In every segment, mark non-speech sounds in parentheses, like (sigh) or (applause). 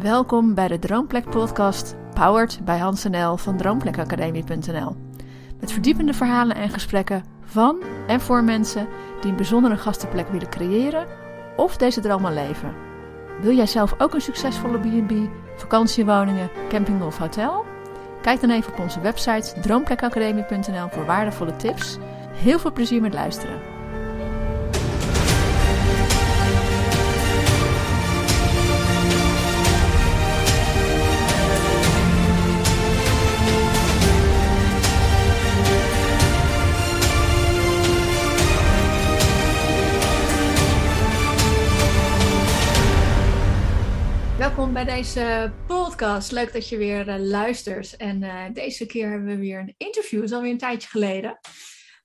Welkom bij de Droomplek podcast, powered bij Hans NL van droomplekacademie.nl. Met verdiepende verhalen en gesprekken van en voor mensen die een bijzondere gastenplek willen creëren of deze droom al leven. Wil jij zelf ook een succesvolle B&B, vakantiewoningen, camping of hotel? Kijk dan even op onze website droomplekacademie.nl voor waardevolle tips. Heel veel plezier met luisteren. Deze podcast. Leuk dat je weer uh, luistert. En uh, deze keer hebben we weer een interview. Dat is alweer een tijdje geleden.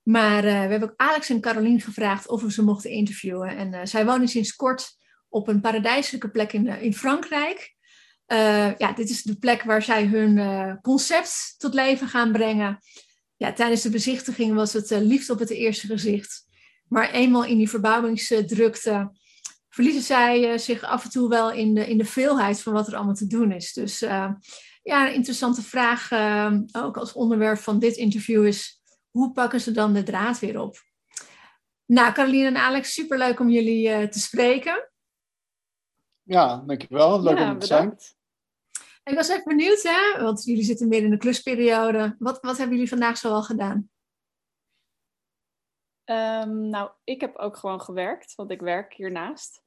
Maar uh, we hebben ook Alex en Caroline gevraagd of we ze mochten interviewen. En zij wonen sinds kort op een paradijselijke plek in, in Frankrijk. ja, dit is de plek waar zij hun concept tot leven gaan brengen. Ja, tijdens de bezichtiging was het liefde op het eerste gezicht. Maar eenmaal in die verbouwingsdrukte verliezen zij uh, zich af en toe wel in de, in de veelheid van wat er allemaal te doen is. Dus uh, ja, een interessante vraag, uh, ook als onderwerp van dit interview is, hoe pakken ze dan de draad weer op? Nou, Caroline en Alex, superleuk om jullie te spreken. Ja, dankjewel. Leuk ja, om te zijn. Ik was even benieuwd, hè? want jullie zitten meer in de klusperiode. Wat, wat hebben jullie vandaag zoal gedaan? Um, nou, ik heb ook gewoon gewerkt, want ik werk hiernaast.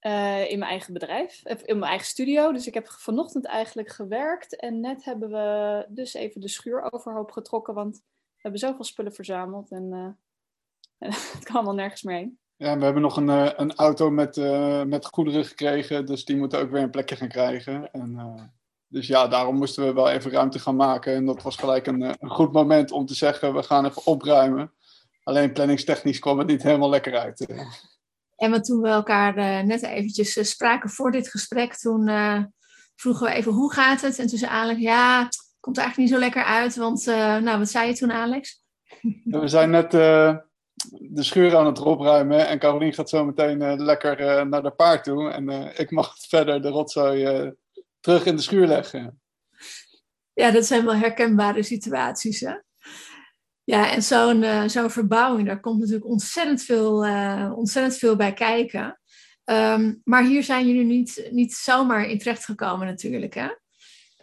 Uh, in mijn eigen bedrijf, in mijn eigen studio. Dus ik heb vanochtend eigenlijk gewerkt. En net hebben we dus even de schuur overhoop getrokken. Want we hebben zoveel spullen verzameld. En uh, (laughs) het kan allemaal nergens meer heen. Ja, we hebben nog een, uh, een auto met, met goederen gekregen. Dus die moeten ook weer een plekje gaan krijgen. En, dus ja, daarom moesten we wel even ruimte gaan maken. En dat was gelijk een, een goed moment om te zeggen, we gaan even opruimen. Alleen planningstechnisch kwam het niet helemaal lekker uit. En toen we elkaar uh, net eventjes uh, spraken voor dit gesprek, toen uh, vroegen we even hoe gaat het? En toen zei Alex, ja, het komt eigenlijk niet zo lekker uit. Want, nou, wat zei je toen Alex? we zijn net de schuur aan het opruimen en Carolien gaat zo meteen lekker naar de paard toe. En ik mag verder de rotzooi terug in de schuur leggen. Ja, dat zijn wel herkenbare situaties, hè? Ja, en zo'n uh, zo'n verbouwing, daar komt natuurlijk ontzettend veel, uh, ontzettend veel bij kijken. Um, maar hier zijn jullie niet, niet zomaar in terecht gekomen natuurlijk. Hè?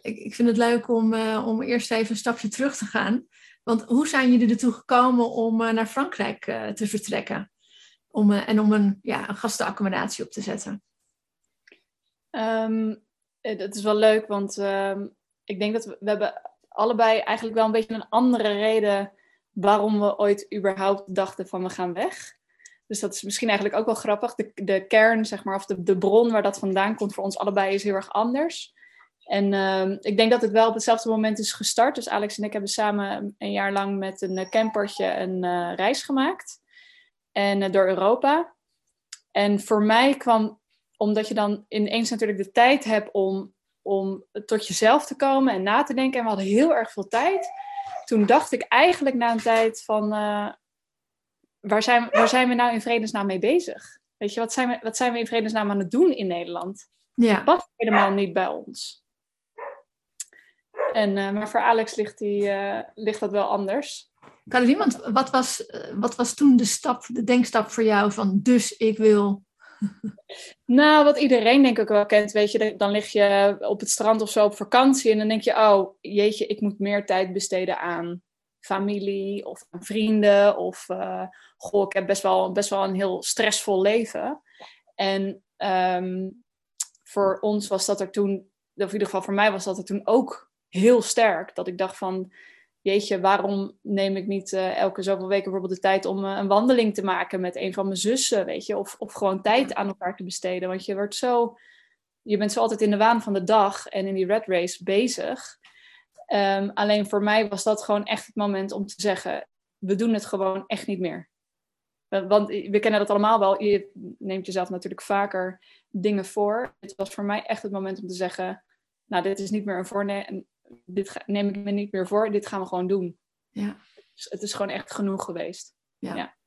Ik, ik vind het leuk om, uh, om eerst even een stapje terug te gaan. Want hoe zijn jullie ertoe gekomen om naar Frankrijk te vertrekken? Om, en om een, ja, een gastenaccommodatie op te zetten? Um, dat is wel leuk, want um, ik denk dat we, we hebben allebei eigenlijk wel een beetje een andere reden waarom we ooit überhaupt dachten van we gaan weg. Dus dat is misschien eigenlijk ook wel grappig. De, de kern, zeg maar, of de, de bron waar dat vandaan komt voor ons allebei is heel erg anders. En uh, ik denk dat het wel op hetzelfde moment is gestart. Dus Alex en ik hebben samen een jaar lang met een campertje een uh, reis gemaakt. En uh, door Europa. En voor mij kwam, omdat je dan ineens natuurlijk de tijd hebt om, om tot jezelf te komen en na te denken. En we hadden heel erg veel tijd toen dacht ik eigenlijk na een tijd van, uh, waar, zijn, waar zijn we nou in vredesnaam mee bezig? Weet je, wat zijn we, wat zijn we in vredesnaam aan het doen in Nederland? Ja. Dat past helemaal niet bij ons. En, uh, maar voor Alex ligt, die, uh, ligt dat wel anders. Kan iemand, wat was, wat was toen de stap, de denkstap voor jou van dus ik wil nou, wat iedereen denk ik wel kent, weet je, dan lig je op het strand of zo op vakantie en dan denk je, oh jeetje, ik moet meer tijd besteden aan familie of aan vrienden of uh, goh, ik heb best wel, best wel een heel stressvol leven. En um, voor ons was dat er toen, of in ieder geval voor mij was dat er toen ook heel sterk, dat ik dacht van, jeetje, waarom neem ik niet uh, elke zoveel weken bijvoorbeeld de tijd om uh, een wandeling te maken met een van mijn zussen, weet je, of, of gewoon tijd aan elkaar te besteden. Want je wordt zo, je bent zo altijd in de waan van de dag en in die red race bezig. Um, alleen voor mij was dat gewoon echt het moment om te zeggen, we doen het gewoon echt niet meer. Want we kennen dat allemaal wel. Je neemt jezelf natuurlijk vaker dingen voor. Het was voor mij echt het moment om te zeggen, nou, dit is niet meer een dit neem ik me niet meer voor, dit gaan we gewoon doen. Ja. Dus het is gewoon echt genoeg geweest. Ja. ja.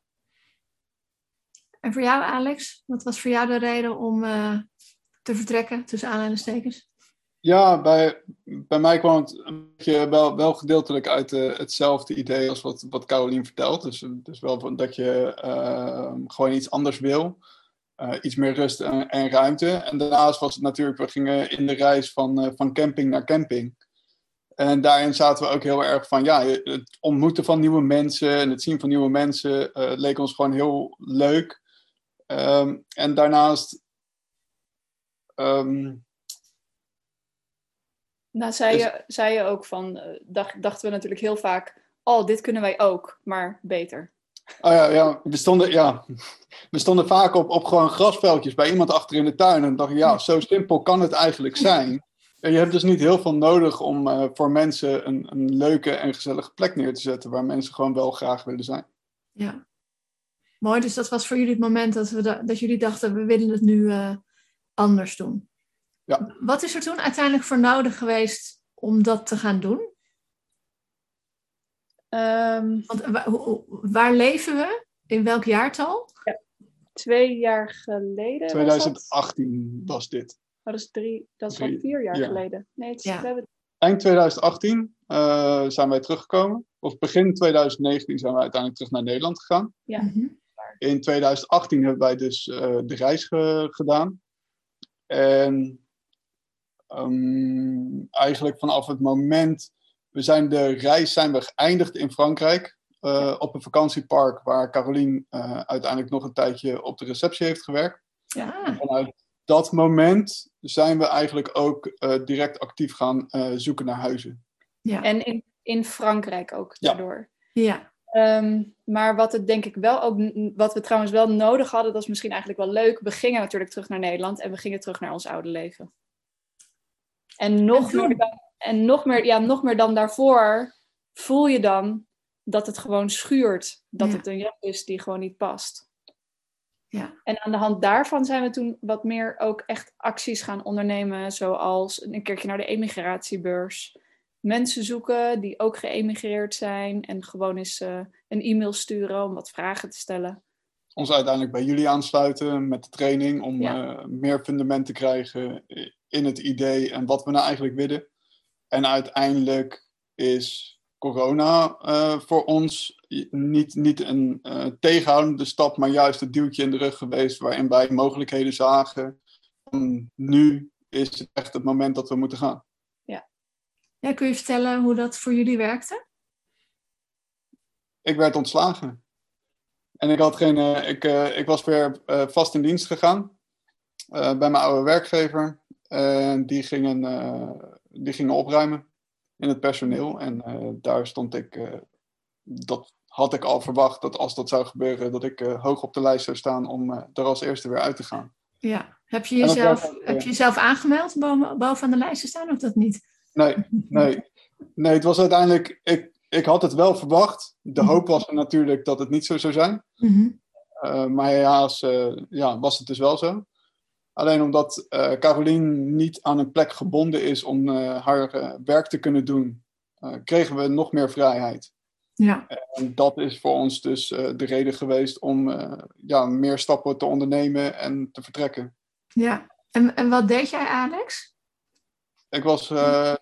En voor jou, Alex, wat was voor jou de reden om, uh, te vertrekken, tussen aanhalingstekens? Ja, bij, bij mij kwam het een beetje wel, wel gedeeltelijk uit uh, hetzelfde idee als wat, wat Carolien vertelt. Dus, dus wel dat je uh, gewoon iets anders wil. Uh, iets meer rust en, en, ruimte. En daarnaast was het natuurlijk, we gingen in de reis van, van camping naar camping. En daarin zaten we ook heel erg van, ja, het ontmoeten van nieuwe mensen en het zien van nieuwe mensen leek ons gewoon heel leuk. Um, en daarnaast um, nou, zei, dus... je, zei je ook van, uh, dacht, dachten we natuurlijk heel vaak, oh, dit kunnen wij ook, maar beter. Oh ja, ja. We, stonden, ja. we stonden vaak op, op gewoon grasveldjes bij iemand achter in de tuin. En dacht ja, zo simpel kan het eigenlijk zijn. Je hebt dus niet heel veel nodig om uh, voor mensen een, een leuke en gezellige plek neer te zetten. Waar mensen gewoon wel graag willen zijn. Ja. Mooi, dus dat was voor jullie het moment dat, we da dat jullie dachten, we willen het nu uh, anders doen. Ja. Wat is er toen uiteindelijk voor nodig geweest om dat te gaan doen? Um, Want waar, waar, leven we? In welk jaartal? Ja, twee jaar geleden. 2018 was, was dit. Oh, dat is, drie, dat is al vier jaar ja. geleden. Nee, het is, ja. we hebben... Eind 2018 uh, zijn wij teruggekomen. Of begin 2019 zijn we uiteindelijk terug naar Nederland gegaan. Ja. Mhm. In 2018 hebben wij dus uh, de reis ge gedaan. En Um, eigenlijk vanaf het moment, we zijn de reis zijn we geëindigd in Frankrijk. Uh, op een vakantiepark waar Carolien uh, uiteindelijk nog een tijdje op de receptie heeft gewerkt. Ja. Vanuit dat moment zijn we eigenlijk ook uh, direct actief gaan zoeken naar huizen. Ja. En in, in Frankrijk ook daardoor. Ja. Um, maar wat het denk ik wel ook, wat we trouwens wel nodig hadden, dat is misschien eigenlijk wel leuk. We gingen natuurlijk terug naar Nederland en we gingen terug naar ons oude leven. En nog, meer dan, en nog, meer, ja, nog meer dan daarvoor voel je dan dat het gewoon schuurt. Dat Ja. het een rep is die gewoon niet past. Ja. En aan de hand daarvan zijn we toen wat meer ook echt acties gaan ondernemen. Zoals een keertje naar de emigratiebeurs. Mensen zoeken die ook geëmigreerd zijn. En gewoon eens eh, een e-mail sturen om wat vragen te stellen. Ons uiteindelijk bij jullie aansluiten met de training om Ja. uh, meer fundament te krijgen in het idee en wat we nou eigenlijk willen. En uiteindelijk is corona uh, voor ons niet, niet een uh, tegenhoudende stap, maar juist het duwtje in de rug geweest waarin wij mogelijkheden zagen. En nu is het echt het moment dat we moeten gaan. Ja. ja. Kun je vertellen hoe dat voor jullie werkte? Ik werd ontslagen. En ik, had geen, uh, ik, ik was weer vast in dienst gegaan bij mijn oude werkgever. En die gingen, die gingen opruimen in het personeel. En uh, daar stond ik, uh, dat had ik al verwacht, dat als dat zou gebeuren, dat ik uh, hoog op de lijst zou staan om er als eerste weer uit te gaan. Ja, heb je jezelf, heb je jezelf aangemeld boven, bovenaan de lijst te staan of dat niet? Nee, nee. nee het was uiteindelijk, ik, ik had het wel verwacht. De hoop was er natuurlijk dat het niet zo zou zijn. Mm -hmm. maar helaas ja, was het dus wel zo. Alleen omdat uh, Carolien niet aan een plek gebonden is om uh, haar uh, werk te kunnen doen, kregen we nog meer vrijheid. Ja. En dat is voor ons dus de reden geweest om ja, meer stappen te ondernemen en te vertrekken. Ja, en, en wat deed jij, Alex? Ik was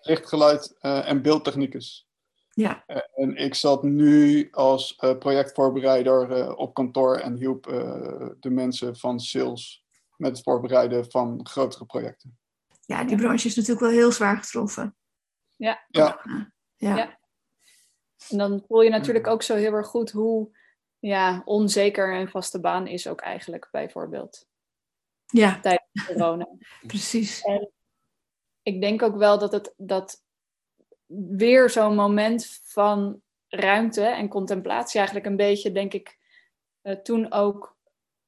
lichtgeluid en beeldtechnicus. Ja. En ik zat nu als projectvoorbereider op kantoor en hielp de mensen van sales met het voorbereiden van grotere projecten. Ja, die branche is natuurlijk wel heel zwaar getroffen. Ja. Ja. ja. ja. En dan voel je natuurlijk ook zo heel erg goed hoe ja, onzeker een vaste baan is ook eigenlijk, bijvoorbeeld. Ja. Tijdens corona. (laughs) Precies. En ik denk ook wel dat het dat weer zo'n moment van ruimte en contemplatie eigenlijk een beetje, denk ik, uh, toen ook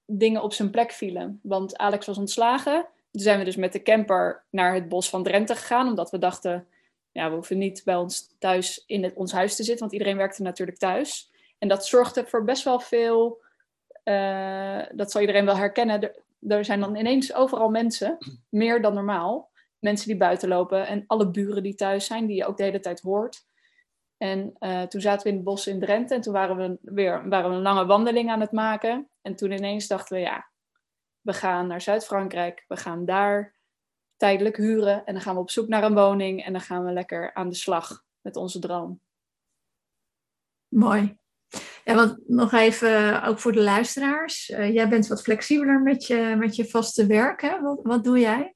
dingen op zijn plek vielen. Want Alex was ontslagen. Toen zijn we dus met de camper naar het bos van Drenthe gegaan. Omdat we dachten, ja, we hoeven niet bij ons thuis in het, ons huis te zitten. Want iedereen werkte natuurlijk thuis. En dat zorgde voor best wel veel... Uh, dat zal iedereen wel herkennen. Er, zijn dan ineens overal mensen. Meer dan normaal. Mensen die buiten lopen. En alle buren die thuis zijn. Die je ook de hele tijd hoort. En uh, toen zaten we in het bos in Drenthe. En toen waren we weer waren we een lange wandeling aan het maken. En toen ineens dachten we, ja, we gaan naar Zuid-Frankrijk. We gaan daar tijdelijk huren. En dan gaan we op zoek naar een woning en dan gaan we lekker aan de slag met onze droom. Mooi. Ja, want nog even, ook voor de luisteraars. Uh, jij bent wat flexibeler met je, met je vaste werk. Hè? Wat, wat doe jij?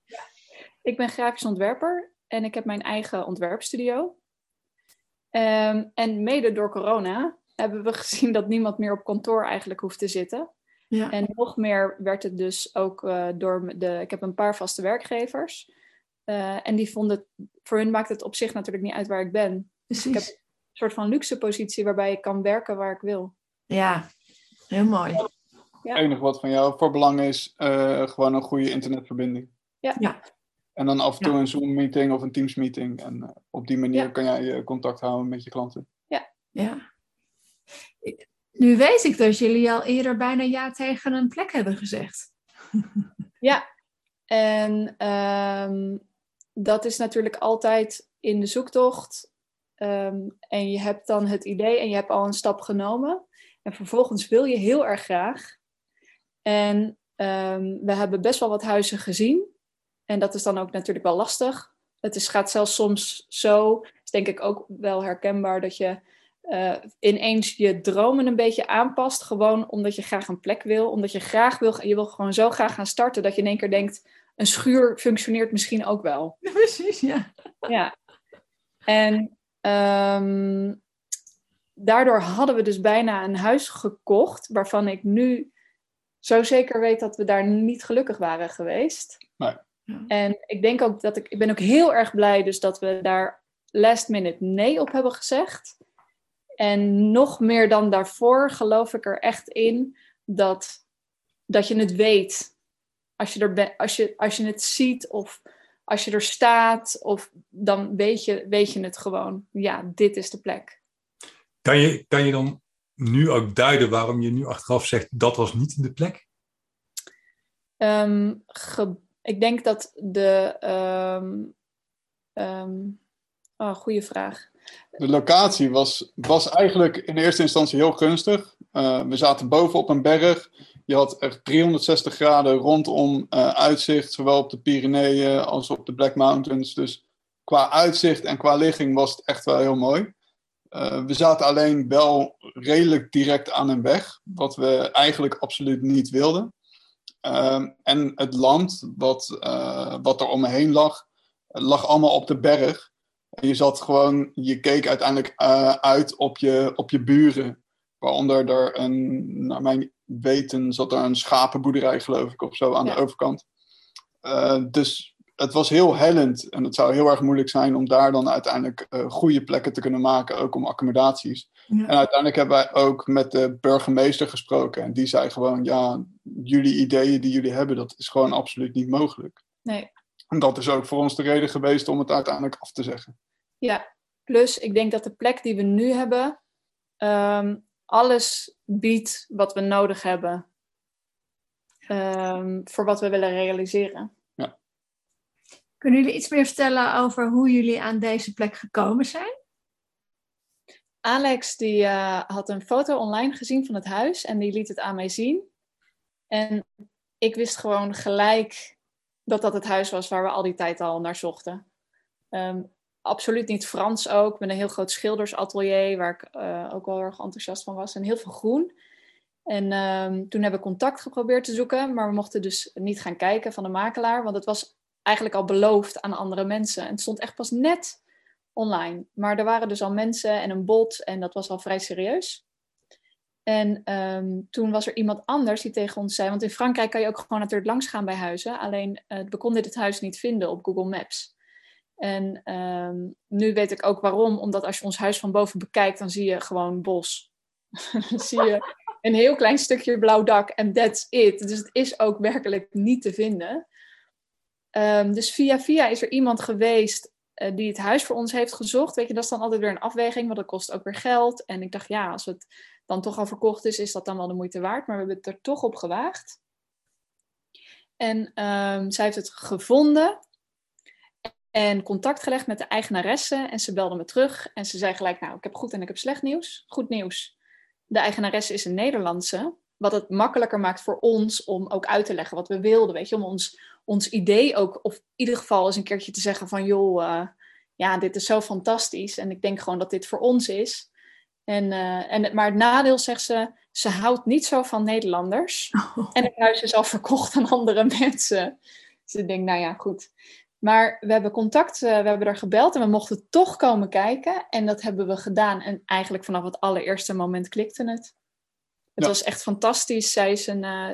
Ik ben grafisch ontwerper en ik heb mijn eigen ontwerpstudio. Um, en mede door corona hebben we gezien dat niemand meer op kantoor eigenlijk hoeft te zitten. Ja. En nog meer werd het dus ook uh, door de. Ik heb een paar vaste werkgevers. Uh, en die vonden. Voor hun maakt het op zich natuurlijk niet uit waar ik ben. Precies. Ik heb een soort van luxe positie waarbij ik kan werken waar ik wil. Ja, heel mooi. Ja. Het enige wat van jou voor belang is, uh, gewoon een goede internetverbinding. Ja. ja. En dan af en toe ja. een Zoom-meeting of een Teams-meeting. En op die manier kan jij contact houden met je klanten. Ja. ja. Nu weet ik dat jullie al eerder bijna ja tegen een plek hebben gezegd. (laughs) Ja, en um, dat is natuurlijk altijd in de zoektocht. Um, en je hebt dan het idee en je hebt al een stap genomen. En vervolgens wil je heel erg graag. En um, we hebben best wel wat huizen gezien. En dat is dan ook natuurlijk wel lastig. Het is, gaat zelfs soms zo, is denk ik ook wel herkenbaar, dat je uh, ineens je dromen een beetje aanpast. Gewoon omdat je graag een plek wil. Omdat je graag wil, je wil gewoon zo graag gaan starten dat je in één keer denkt, een schuur functioneert misschien ook wel. (laughs) Precies, ja. Ja. En um, daardoor hadden we dus bijna een huis gekocht, waarvan ik nu zo zeker weet dat we daar niet gelukkig waren geweest. Nee. En ik denk ook dat ik, ik ben ook heel erg blij dus dat we daar last minute nee op hebben gezegd. En nog meer dan daarvoor geloof ik er echt in dat, dat je het weet. Als je, er ben, als, je, als je het ziet of als je er staat, of, dan weet je, weet je het gewoon. Ja, dit is de plek. Kan je, kan je dan nu ook duiden waarom je nu achteraf zegt dat was niet de plek? Um, ge, ik denk dat de. Um, um, oh, goede vraag. De locatie was, was eigenlijk in eerste instantie heel gunstig. Uh, we zaten boven op een berg. Je had echt 360 graden rondom uh, uitzicht, zowel op de Pyreneeën als op de Black Mountains. Dus qua uitzicht en qua ligging was het echt wel heel mooi. Uh, we zaten alleen wel redelijk direct aan een weg, wat we eigenlijk absoluut niet wilden. Uh, en het land wat, wat er om me heen lag, lag allemaal op de berg. Je zat gewoon, je keek uiteindelijk uh, uit op je, op je buren. Waaronder er een, naar mijn weten, zat er een schapenboerderij, geloof ik, of zo aan ja. de overkant. Uh, dus het was heel hellend en het zou heel erg moeilijk zijn om daar dan uiteindelijk uh, goede plekken te kunnen maken, ook om accommodaties. Ja. En uiteindelijk hebben wij ook met de burgemeester gesproken en die zei gewoon, ja, jullie ideeën die jullie hebben, dat is gewoon absoluut niet mogelijk. Nee. En dat is ook voor ons de reden geweest om het uiteindelijk af te zeggen. Ja, plus ik denk dat de plek die we nu hebben um, alles biedt wat we nodig hebben um, voor wat we willen realiseren. Ja. Kunnen jullie iets meer vertellen over hoe jullie aan deze plek gekomen zijn? Alex die uh, had een foto online gezien van het huis en die liet het aan mij zien. En ik wist gewoon gelijk dat dat het huis was waar we al die tijd al naar zochten. Um, absoluut niet Frans ook, met een heel groot schildersatelier, waar ik uh, ook wel erg enthousiast van was. En heel veel groen. En um, toen hebben we contact geprobeerd te zoeken, maar we mochten dus niet gaan kijken van de makelaar, want het was eigenlijk al beloofd aan andere mensen. En het stond echt pas net online. Maar er waren dus al mensen en een bod en dat was al vrij serieus. En um, toen was er iemand anders die tegen ons zei, want in Frankrijk kan je ook gewoon natuurlijk langs gaan bij huizen, alleen uh, we konden dit huis niet vinden op Google Maps. En um, nu weet ik ook waarom, omdat als je ons huis van boven bekijkt, dan zie je gewoon bos. (laughs) dan zie je een heel klein stukje blauw dak en that's it. Dus het is ook werkelijk niet te vinden. Um, dus via via is er iemand geweest uh, die het huis voor ons heeft gezocht. Weet je, dat is dan altijd weer een afweging, want dat kost ook weer geld. En ik dacht, ja, als het dan toch al verkocht is, is dat dan wel de moeite waard. Maar we hebben het er toch op gewaagd. En um, zij heeft het gevonden en contact gelegd met de eigenaresse. En ze belde me terug en ze zei gelijk, nou, ik heb goed en ik heb slecht nieuws. Goed nieuws. De eigenaresse is een Nederlandse. Wat het makkelijker maakt voor ons om ook uit te leggen wat we wilden. Weet je, om ons, ons idee ook, of in ieder geval eens een keertje te zeggen van joh, eh, ja, dit is zo fantastisch. En ik denk gewoon dat dit voor ons is. En, uh, en, maar het nadeel, zegt ze, ze houdt niet zo van Nederlanders. (laughs) En het huis is al verkocht aan andere (laughs) mensen. Dus ik denk, nou ja, goed. Maar we hebben contact, uh, we hebben er gebeld en we mochten toch komen kijken. En dat hebben we gedaan. En eigenlijk vanaf het allereerste moment klikte het. Het was echt fantastisch. Zij is een, uh,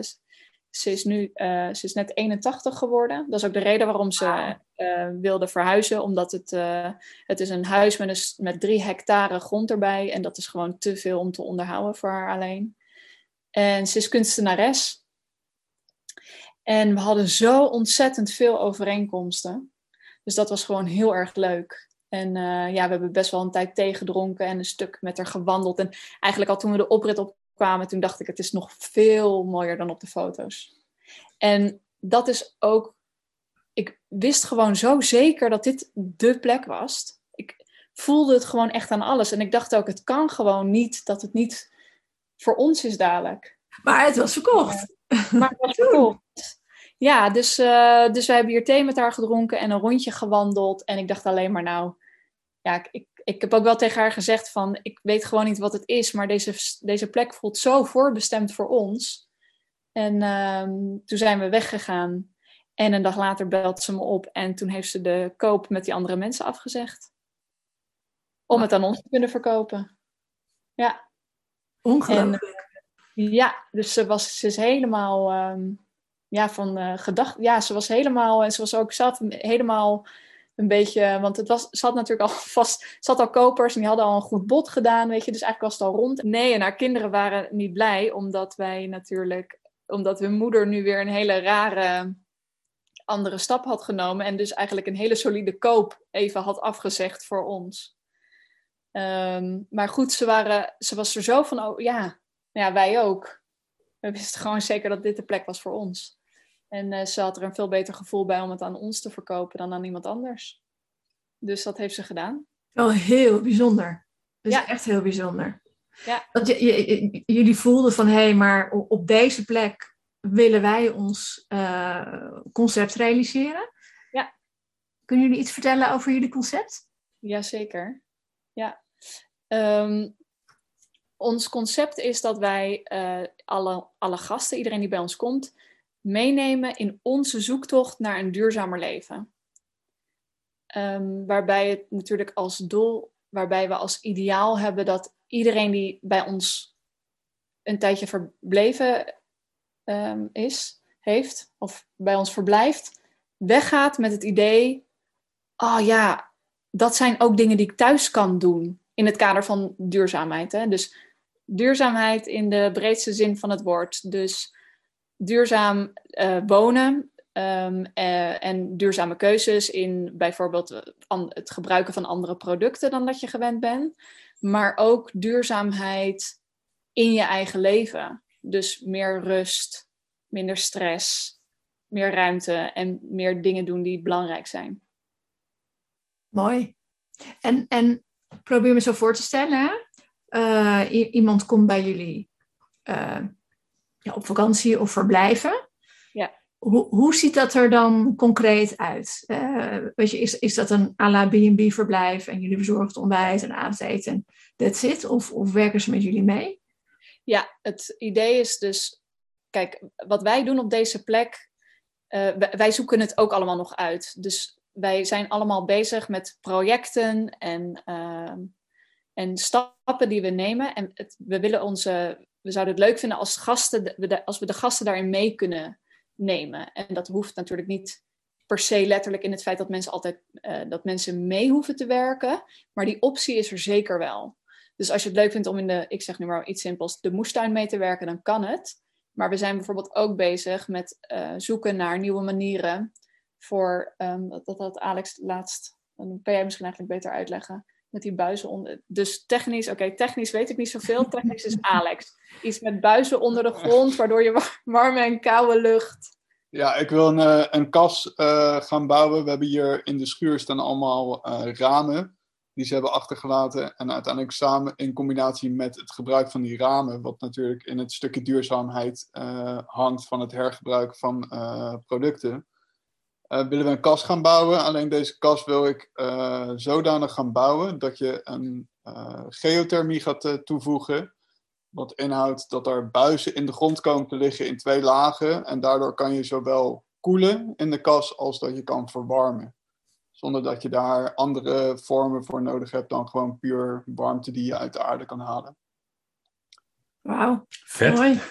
ze is nu uh, ze is net 81 geworden. Dat is ook de reden waarom ze uh, wilde verhuizen. Omdat het, uh, het is een huis met, een, met drie hectare grond erbij. En dat is gewoon te veel om te onderhouden voor haar alleen. En ze is kunstenares. En we hadden zo ontzettend veel overeenkomsten. Dus dat was gewoon heel erg leuk. En ja, we hebben best wel een tijd tegendronken en een stuk met haar gewandeld. En eigenlijk al toen we de oprit op kwamen, toen dacht ik, het is nog veel mooier dan op de foto's. En dat is ook, ik wist gewoon zo zeker dat dit de plek was. Ik voelde het gewoon echt aan alles. En ik dacht ook, het kan gewoon niet dat het niet voor ons is dadelijk. Maar het was verkocht. Maar was verkocht. Ja, dus, uh, dus we hebben hier thee met haar gedronken en een rondje gewandeld. En ik dacht alleen maar, nou, ja, ik, ik heb ook wel tegen haar gezegd van, ik weet gewoon niet wat het is, maar deze, deze plek voelt zo voorbestemd voor ons. En uh, toen zijn we weggegaan. En een dag later belt ze me op en toen heeft ze de koop met die andere mensen afgezegd. Om het aan ons te kunnen verkopen. Ja. Ongelooflijk. Ja, dus ze, was, ze is helemaal um, ja, van uh, gedacht. Ja, ze was helemaal, en ze was ook zelf helemaal een beetje, want het was, ze had natuurlijk al (laughs) vast, ze had al kopers en die hadden al een goed bod gedaan, weet je, dus eigenlijk was het al rond. Nee, en haar kinderen waren niet blij, omdat wij natuurlijk, omdat hun moeder nu weer een hele rare andere stap had genomen en dus eigenlijk een hele solide koop even had afgezegd voor ons. Um, maar goed, ze, waren, ze was er zo van, oh ja, ja, wij ook. We wisten gewoon zeker dat dit de plek was voor ons. En uh, ze had er een veel beter gevoel bij om het aan ons te verkopen dan aan iemand anders. Dus dat heeft ze gedaan. Wel heel bijzonder. Dus ja. echt heel bijzonder. Ja. Want je, je, jullie voelden van hé, hey, maar op deze plek willen wij ons uh, concept realiseren. Ja. Kunnen jullie iets vertellen over jullie concept? Jazeker. Ja. Um, ons concept is dat wij uh, alle, alle gasten, iedereen die bij ons komt, meenemen in onze zoektocht naar een duurzamer leven. Um, waarbij het natuurlijk als doel, waarbij we als ideaal hebben dat iedereen die bij ons een tijdje verbleven um, is, heeft, of bij ons verblijft, weggaat met het idee: oh ja, dat zijn ook dingen die ik thuis kan doen in het kader van duurzaamheid. Hè? Dus duurzaamheid in de breedste zin van het woord. Dus duurzaam uh, wonen um, uh, en duurzame keuzes in bijvoorbeeld het gebruiken van andere producten dan dat je gewend bent. Maar ook duurzaamheid in je eigen leven. Dus meer rust, minder stress, meer ruimte en meer dingen doen die belangrijk zijn. Mooi. En, en probeer me zo voor te stellen. Uh, iemand komt bij jullie ja, op vakantie of verblijven. Ja. Hoe, hoe ziet dat er dan concreet uit? Uh, weet je, is, is dat een à la B&B verblijf en jullie verzorgen het ontbijt en avondeten en that's it? Of, of werken ze met jullie mee? Ja, het idee is dus, kijk, wat wij doen op deze plek, wij zoeken het ook allemaal nog uit. Dus wij zijn allemaal bezig met projecten en, uh, en stappen die we nemen. En we willen onze we zouden het leuk vinden als, gasten, als we de gasten daarin mee kunnen nemen. En dat hoeft natuurlijk niet per se letterlijk in het feit dat mensen altijd uh, dat mensen mee hoeven te werken. Maar die optie is er zeker wel. Dus als je het leuk vindt om in de, ik zeg nu maar iets simpels, de moestuin mee te werken, dan kan het. Maar we zijn bijvoorbeeld ook bezig met uh, zoeken naar nieuwe manieren voor, dat, dat had Alex laatst, dan kan jij misschien eigenlijk beter uitleggen met die buizen onder. Dus technisch, oké, technisch weet ik niet zoveel. Technisch is Alex. Iets met buizen onder de grond, waardoor je warme en koude lucht. Ja, ik wil een, uh, een kas uh, gaan bouwen. We hebben hier in de schuur staan allemaal uh, ramen die ze hebben achtergelaten. En uiteindelijk samen in combinatie met het gebruik van die ramen, wat natuurlijk in het stukje duurzaamheid hangt van het hergebruik van producten, eh, willen we een kas gaan bouwen. Alleen deze kas wil ik uh, zodanig gaan bouwen dat je een uh, geothermie gaat toevoegen. Wat inhoudt dat er buizen in de grond komen te liggen in twee lagen. En daardoor kan je zowel koelen in de kas als dat je kan verwarmen. Zonder dat je daar andere vormen voor nodig hebt dan gewoon puur warmte die je uit de aarde kan halen. Wauw, Vet. mooi.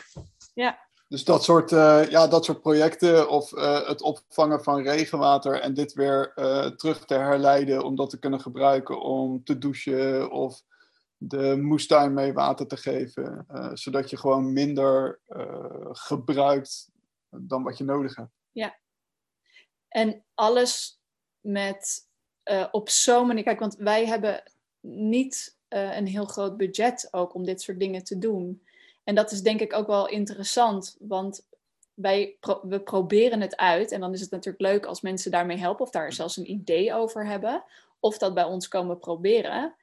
Ja, Dus dat soort, eh, ja, dat soort projecten of eh, het opvangen van regenwater en dit weer eh, terug te herleiden om dat te kunnen gebruiken om te douchen of de moestuin mee water te geven. zodat je gewoon minder gebruikt dan wat je nodig hebt. En alles met op zo'n manier. Kijk, want wij hebben niet een heel groot budget ook om dit soort dingen te doen. En dat is denk ik ook wel interessant, want wij pro- we proberen het uit. En dan is het natuurlijk leuk als mensen daarmee helpen of daar zelfs een idee over hebben. Of dat bij ons komen proberen.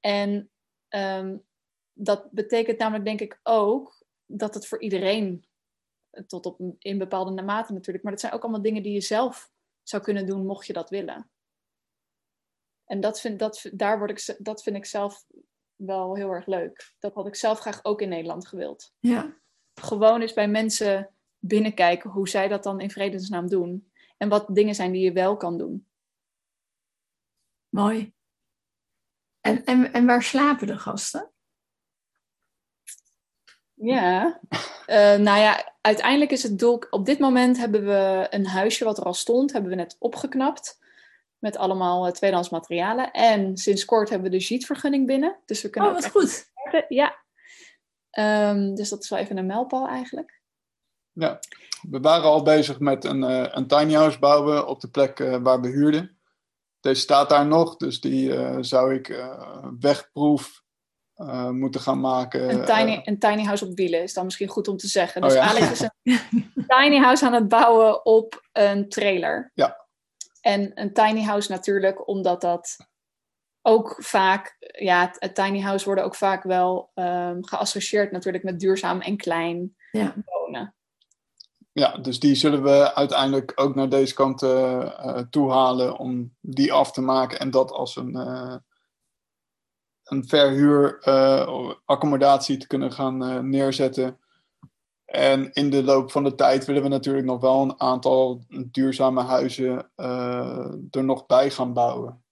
En ehm, dat betekent namelijk denk ik ook dat het voor iedereen tot op in bepaalde mate natuurlijk. Maar dat zijn ook allemaal dingen die je zelf zou kunnen doen mocht je dat willen. En dat vind, dat, daar word ik, dat vind ik zelf wel heel erg leuk. Dat had ik zelf graag ook in Nederland gewild. Ja, Gewoon eens bij mensen binnenkijken hoe zij dat dan in vredesnaam doen. En wat dingen zijn die je wel kan doen. mooi. En, en, en waar slapen de gasten? Ja, Eh, nou ja, uiteindelijk is het doel. Op dit moment hebben we een huisje wat er al stond, hebben we net opgeknapt. Met allemaal eh, tweedehands materialen. En sinds kort hebben we de JIT-vergunning binnen. Dus we kunnen Oh, wat goed. starten. Ja. Ehm, dus dat is wel even een mijlpaal eigenlijk. Ja, we waren al bezig met een, eh, een tiny house bouwen op de plek eh, waar we huurden. Deze staat daar nog, dus die eh, zou ik eh, wegproef eh, moeten gaan maken. Een tiny, een tiny house op wielen is dan misschien goed om te zeggen. Oh Dus ja. Alex is (laughs) een tiny house aan het bouwen op een trailer. Ja. En een tiny house natuurlijk, omdat dat ook vaak, ja, het, tiny house worden ook vaak wel ehm, geassocieerd natuurlijk met duurzaam en klein Ja. wonen. Ja, dus die zullen we uiteindelijk ook naar deze kant eh eh, toe halen om die af te maken en dat als een, eh een verhuur eh, accommodatie te kunnen gaan neerzetten. En in de loop van de tijd willen we natuurlijk nog wel een aantal duurzame huizen eh, er nog bij gaan bouwen.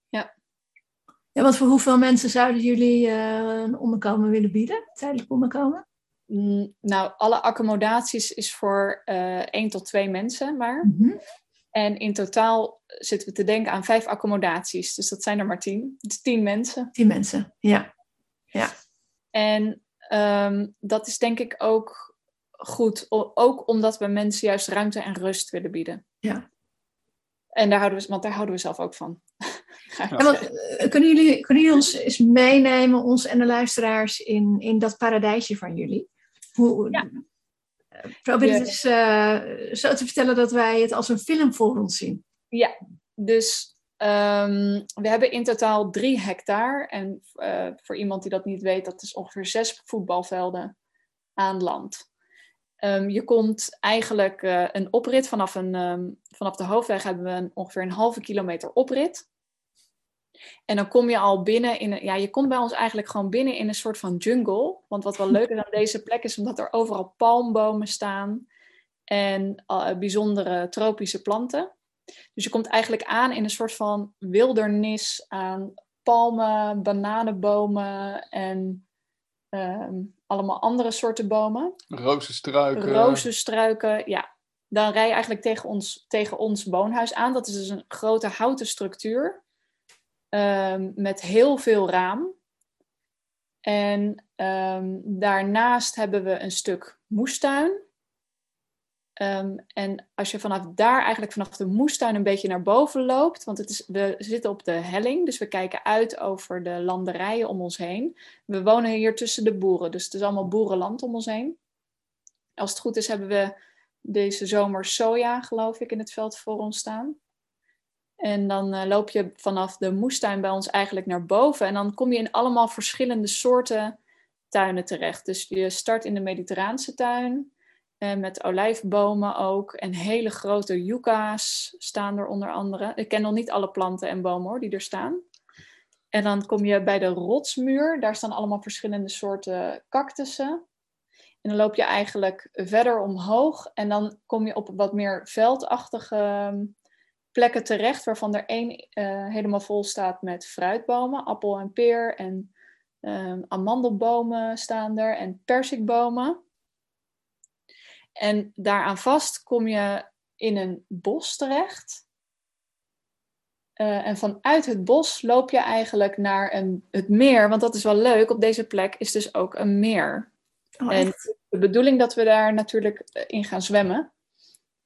Ja, want voor hoeveel mensen zouden jullie eh, een onderkomen willen bieden? Tijdelijk onderkomen? Mm, nou, alle accommodaties is voor eh één tot twee mensen maar. Mhm. En in totaal zitten we te denken aan vijf accommodaties. Dus dat zijn er maar tien. Dus tien mensen. Die mensen, ja. En ehm, dat is denk ik ook goed. Ook omdat we mensen juist ruimte en rust willen bieden. Ja. En daar houden we, want daar houden we zelf ook van. (laughs) Eh, kunnen, jullie, kunnen jullie ons eens meenemen, ons en de luisteraars, in, in dat paradijsje van jullie? Hoe, Ja. eh, Probeer het eens eh, zo te vertellen dat wij het als een film voor ons zien. Ja, dus ehm, we hebben in totaal drie hectare. En voor iemand die dat niet weet, dat is ongeveer zes voetbalvelden aan land. Ehm, je komt eigenlijk eh, een oprit vanaf, een, ehm, vanaf de hoofdweg hebben we een, ongeveer een halve kilometer oprit. En dan kom je al binnen in een, ja, je komt bij ons eigenlijk gewoon binnen in een soort van jungle. Want wat wel (laughs) leuk is aan deze plek is omdat er overal palmbomen staan en eh, bijzondere tropische planten. Dus je komt eigenlijk aan in een soort van wildernis aan palmen, bananenbomen en ehm, allemaal andere soorten bomen. Rozenstruiken. Rozenstruiken, ja. Dan rij je eigenlijk tegen ons, tegen ons woonhuis aan. Dat is dus een grote houten structuur ehm, met heel veel raam. En ehm, daarnaast hebben we een stuk moestuin. Ehm, en als je vanaf daar eigenlijk vanaf de moestuin een beetje naar boven loopt, want het is, we zitten op de helling, dus we kijken uit over de landerijen om ons heen. We wonen hier tussen de boeren, dus het is allemaal boerenland om ons heen. Als het goed is hebben we deze zomer soja, geloof ik, in het veld voor ons staan. En dan eh, loop je vanaf de moestuin bij ons eigenlijk naar boven. En dan kom je in allemaal verschillende soorten tuinen terecht. Dus je start in de Mediterraanse tuin. En met olijfbomen ook. En hele grote yucca's staan er onder andere. Ik ken nog niet alle planten en bomen hoor, die er staan. En dan kom je bij de rotsmuur. Daar staan allemaal verschillende soorten cactussen. En dan loop je eigenlijk verder omhoog. En dan kom je op wat meer veldachtige ehm, plekken terecht. Waarvan er één uh, helemaal vol staat met fruitbomen. Appel en peer. En um, amandelbomen staan er. En persikbomen. En daaraan vast kom je in een bos terecht. Uh, en vanuit het bos loop je eigenlijk naar een, het meer. Want dat is wel leuk. Op deze plek is dus ook een meer. Oh, en de bedoeling dat we daar natuurlijk eh, in gaan zwemmen.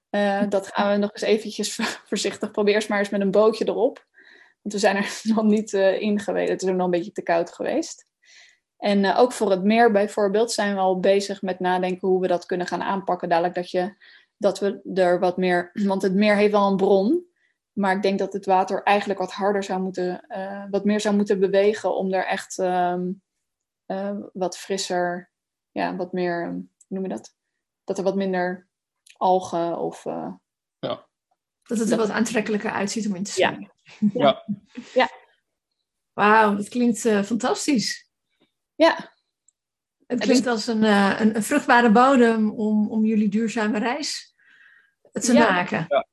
Uh, dat gaan we nog eens eventjes (laughs) voorzichtig proberen. Eerst maar eens met een bootje erop. Want we zijn er (laughs) nog niet uh, in geweest. Het is ook nog een beetje te koud geweest. En uh, ook voor het meer bijvoorbeeld zijn we al bezig met nadenken hoe we dat kunnen gaan aanpakken. Dadelijk dat, je, dat we er wat meer. (clears throat) Want het meer heeft wel een bron. Maar ik denk dat het water eigenlijk wat harder zou moeten. Uh, wat meer zou moeten bewegen om er echt um, uh, wat frisser. Ja, wat meer. Hoe noem je dat? Dat er wat minder algen of. ja. Dat het er wat aantrekkelijker uitziet om in te zwemmen. Ja. ja. ja. (laughs) Wauw, dat klinkt fantastisch. Ja. Het klinkt als een, uh, een, een, vruchtbare bodem om, om jullie duurzame reis te ja. maken. Ja.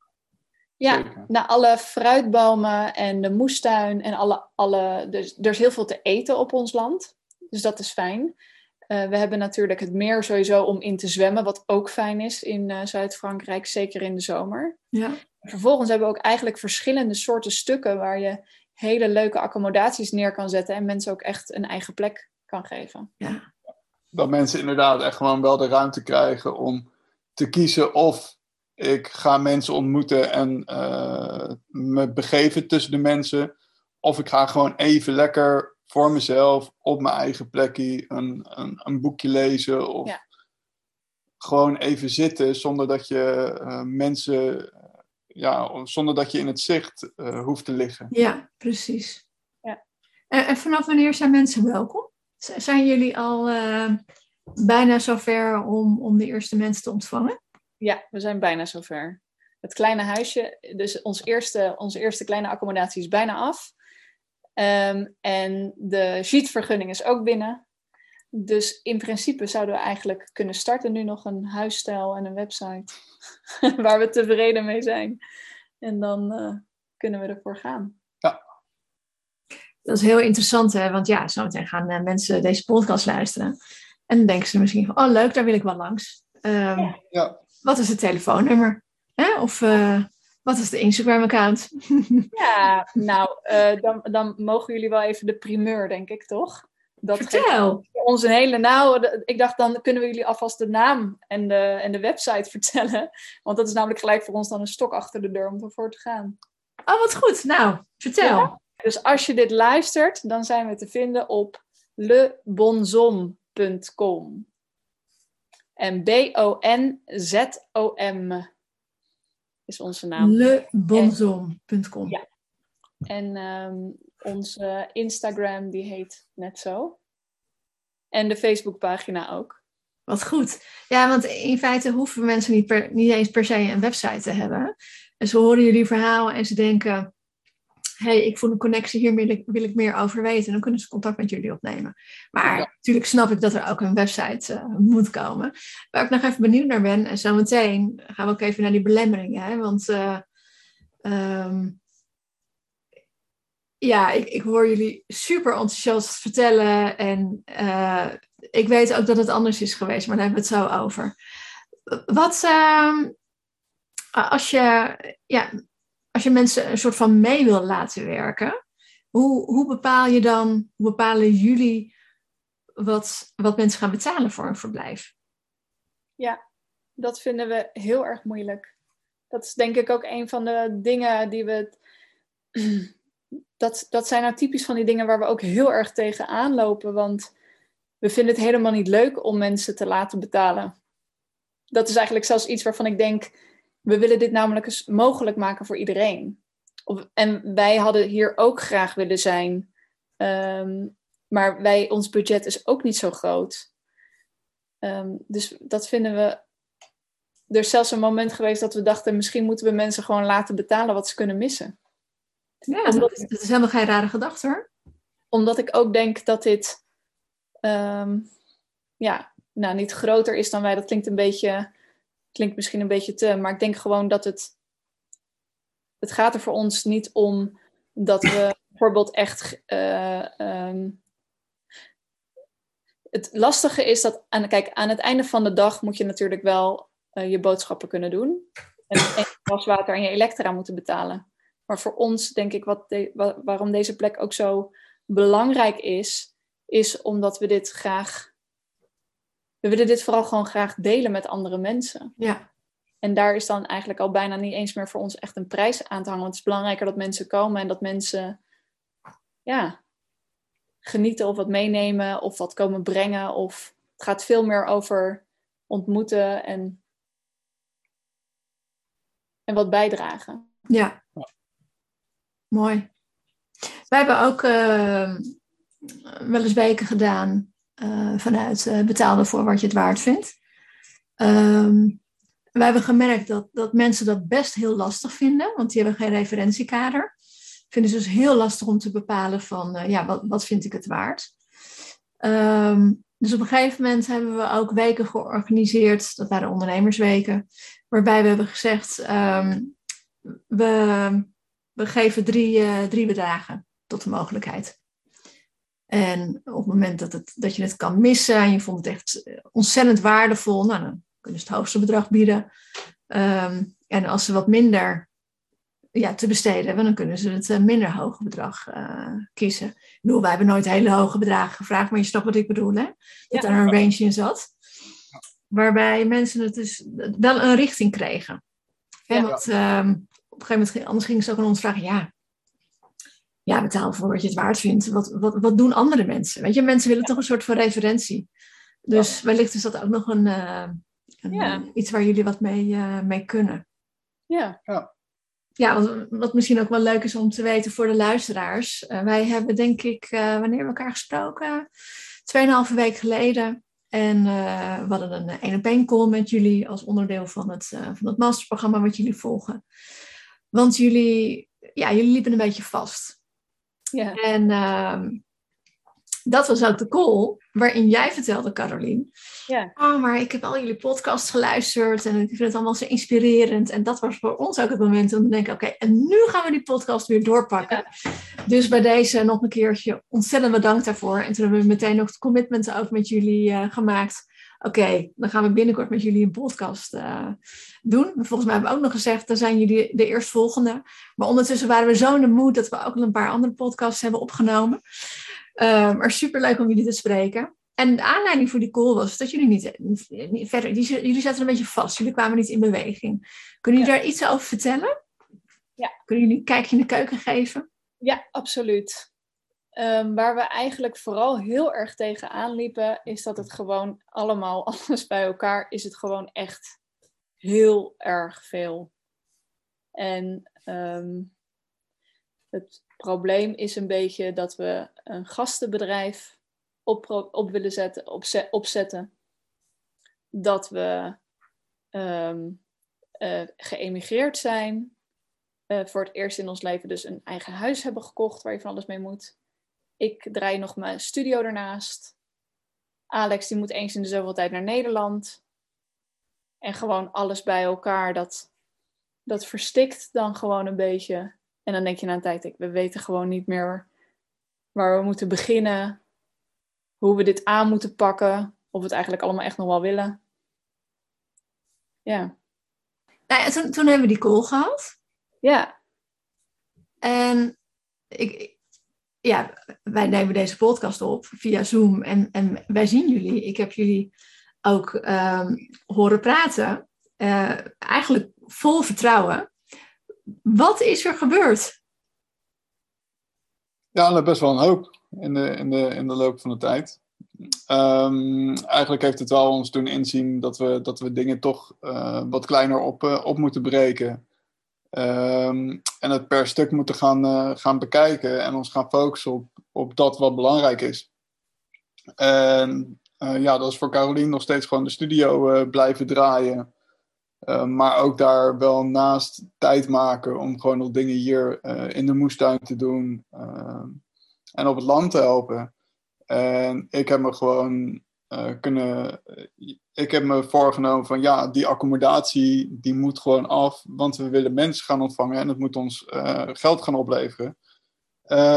Ja, nou, alle fruitbomen en de moestuin en alle, alle dus, er is heel veel te eten op ons land. Dus dat is fijn. Uh, we hebben natuurlijk het meer sowieso om in te zwemmen, wat ook fijn is in uh, Zuid-Frankrijk, zeker in de zomer. Ja. Vervolgens hebben we ook eigenlijk verschillende soorten stukken waar je hele leuke accommodaties neer kan zetten en mensen ook echt een eigen plek kan geven. Ja. Dat mensen inderdaad echt gewoon wel de ruimte krijgen om te kiezen of ik ga mensen ontmoeten en uh, me begeven tussen de mensen. Of ik ga gewoon even lekker voor mezelf op mijn eigen plekje een, een, een boekje lezen. Of Ja. gewoon even zitten zonder dat je uh, mensen, ja, zonder dat je in het zicht uh, hoeft te liggen. Ja, precies. Ja. En, en vanaf wanneer zijn mensen welkom? Zijn jullie al uh, bijna zover om, om de eerste mensen te ontvangen? Ja, we zijn bijna zover. Het kleine huisje, dus ons eerste, onze eerste kleine accommodatie is bijna af. Um, en de sheetvergunning is ook binnen. Dus in principe zouden we eigenlijk kunnen starten. Nu nog een huisstijl en een website (laughs) waar we tevreden mee zijn. En dan uh, kunnen we ervoor gaan. Dat is heel interessant, hè? want ja, zometeen gaan uh, mensen deze podcast luisteren. En dan denken ze misschien van, oh leuk, daar wil ik wel langs. Um, ja. Ja. Wat is het telefoonnummer? Hè? Of uh, wat is de Instagram-account? (laughs) ja, nou, uh, dan, dan mogen jullie wel even de primeur, denk ik, toch? Dat Vertel. Ons een hele, nou, ik dacht dan kunnen we jullie alvast de naam en de, en de website (laughs) vertellen. Want dat is namelijk gelijk voor ons dan een stok achter de deur om ervoor te gaan. Oh, wat goed. Nou, vertel. Ja. Dus als je dit luistert, dan zijn we te vinden op lebonzom.com. En B-O-N-Z-O-M is onze naam. Lebonzom.com. Ja. En um, onze Instagram, die heet net zo. En de Facebookpagina ook. Wat goed. Ja, want in feite hoeven mensen niet, per, niet eens per se een website te hebben. En ze horen jullie verhalen en ze denken... hey, ik voel een connectie, hier wil ik, wil ik meer over weten. En dan kunnen ze contact met jullie opnemen. Maar ja. natuurlijk snap ik dat er ook een website uh, moet komen. Waar ik nog even benieuwd naar ben. En zometeen gaan we ook even naar die belemmeringen. Hè? Want uh, um, ja, ik, ik, hoor jullie super enthousiast vertellen. En uh, ik weet ook dat het anders is geweest. Maar daar hebben we het zo over. Wat uh, als je... Ja, als je mensen een soort van mee wil laten werken, hoe, hoe bepaal je dan, hoe bepalen jullie wat, wat mensen gaan betalen voor een verblijf? Ja, dat vinden we heel erg moeilijk. Dat is denk ik ook een van de dingen die we. (clears throat) Dat, dat zijn nou typisch van die dingen waar we ook heel erg tegen aanlopen. Want we vinden het helemaal niet leuk om mensen te laten betalen. Dat is eigenlijk zelfs iets waarvan ik denk we willen dit namelijk eens mogelijk maken voor iedereen. Of, en wij hadden hier ook graag willen zijn. Um, maar wij, ons budget is ook niet zo groot. Um, dus dat vinden we er is zelfs een moment geweest dat we dachten, misschien moeten we mensen gewoon laten betalen wat ze kunnen missen. Ja, dat is, dat is helemaal geen rare gedachte hoor. Omdat ik ook denk dat dit, ehm, ja, nou niet groter is dan wij. Dat klinkt een beetje, klinkt misschien een beetje te, maar ik denk gewoon dat het, het gaat er voor ons niet om dat we (laughs) bijvoorbeeld echt, eh, ehm, het lastige is dat, aan, kijk, aan het einde van de dag moet je natuurlijk wel eh, je boodschappen kunnen doen. En je waswater en je elektra moeten betalen. Maar voor ons, denk ik, wat de, waarom deze plek ook zo belangrijk is, is omdat we dit graag. We willen dit vooral gewoon graag delen met andere mensen. Ja. En daar is dan eigenlijk al bijna niet eens meer voor ons echt een prijs aan te hangen. Want het is belangrijker dat mensen komen en dat mensen ja, genieten of wat meenemen of wat komen brengen. Of het gaat veel meer over ontmoeten en, en wat bijdragen. Ja. Mooi. Wij hebben ook uh, wel eens weken gedaan vanuit uh, betaalde voor wat je het waard vindt. Um, wij hebben gemerkt dat, dat mensen dat best heel lastig vinden, want die hebben geen referentiekader. Vinden ze dus heel lastig om te bepalen van, ja, wat, wat vind ik het waard? Um, dus op een gegeven moment hebben we ook weken georganiseerd, dat waren ondernemersweken, waarbij we hebben gezegd, um, we we geven drie, drie bedragen tot de mogelijkheid. En op het moment dat, het, dat je het kan missen en je vond het echt eh, ontzettend waardevol, nou, dan kunnen ze het hoogste bedrag bieden. Um, en als ze wat minder ja, te besteden hebben, dan kunnen ze het uh, minder hoge bedrag uh, kiezen. Ik bedoel, wij hebben nooit hele hoge bedragen gevraagd, maar je snapt wat ik bedoel, hè? Dat ja. er een range in zat. Waarbij mensen het dus wel een richting kregen. Ja. En wat, um, op een gegeven moment, anders gingen ze ook aan ons vragen, ja, ja, betaal voor wat je het waard vindt. Wat, wat, wat doen andere mensen? Weet je, mensen willen toch een soort van referentie. Dus ja. wellicht is dat ook nog een, uh, een ja. iets waar jullie wat mee, uh, mee kunnen. Ja. Ja, ja wat, wat, misschien ook wel leuk is om te weten voor de luisteraars. Uh, wij hebben denk ik, wanneer hebben we elkaar gesproken? Tweeënhalve week geleden. En we hadden een één op één call met jullie als onderdeel van het, van het masterprogramma wat jullie volgen. Want jullie, ja, jullie liepen een beetje vast. Ja. En uh, dat was ook de call waarin jij vertelde, Carolien. Ja. Oh, maar ik heb al jullie podcasts geluisterd en ik vind het allemaal zo inspirerend. En dat was voor ons ook het moment om te denken, oké, okay, en nu gaan we die podcast weer doorpakken. Ja. Dus bij deze nog een keertje ontzettend bedankt daarvoor. En toen hebben we meteen nog het commitment ook met jullie uh, gemaakt oké, okay, dan gaan we binnenkort met jullie een podcast uh, doen. Volgens mij hebben we ook nog gezegd, dan zijn jullie de eerstvolgende. Maar ondertussen waren we zo in de moed dat we ook een paar andere podcasts hebben opgenomen. Uh, maar superleuk om jullie te spreken. En de aanleiding voor die call was dat jullie niet, niet, niet verder, die, jullie zaten een beetje vast. Jullie kwamen niet in beweging. Kunnen jullie ja. daar iets over vertellen? Ja. Kunnen jullie een kijkje in de keuken geven? Ja, absoluut. Um, waar we eigenlijk vooral heel erg tegen aanliepen, is dat het gewoon allemaal, (laughs) alles bij elkaar, is het gewoon echt heel erg veel. En um, het probleem is een beetje dat we een gastenbedrijf op, op willen zetten, opzet, opzetten. Dat we um, uh, geëmigreerd zijn. Uh, voor het eerst in ons leven dus een eigen huis hebben gekocht waar je van alles mee moet. Ik draai nog mijn studio ernaast. Alex die moet eens in de zoveel tijd naar Nederland. En gewoon alles bij elkaar, dat, dat verstikt dan gewoon een beetje. En dan denk je na een tijd, we weten gewoon niet meer waar we moeten beginnen. Hoe we dit aan moeten pakken. Of we het eigenlijk allemaal echt nog wel willen. Ja. Nou ja toen, toen hebben we die call gehad. Ja. En ik, ja, wij nemen deze podcast op via Zoom en, en wij zien jullie. Ik heb jullie ook um, horen praten. Uh, eigenlijk vol vertrouwen. Wat is er gebeurd? Ja, best wel een hoop in de, in de, in de loop van de tijd. Um, eigenlijk heeft het wel ons doen inzien dat we, dat we dingen toch uh, wat kleiner op, uh, op moeten breken. Um, en het per stuk moeten gaan, uh, gaan bekijken en ons gaan focussen op, op dat wat belangrijk is. En uh, ja, dat is voor Carolien nog steeds gewoon de studio uh, blijven draaien. Uh, maar ook daar wel naast tijd maken om gewoon nog dingen hier in de moestuin te doen uh, en op het land te helpen. En ik heb me gewoon kunnen. Ik heb me voorgenomen van ja, die accommodatie die moet gewoon af, want we willen mensen gaan ontvangen en het moet ons geld gaan opleveren.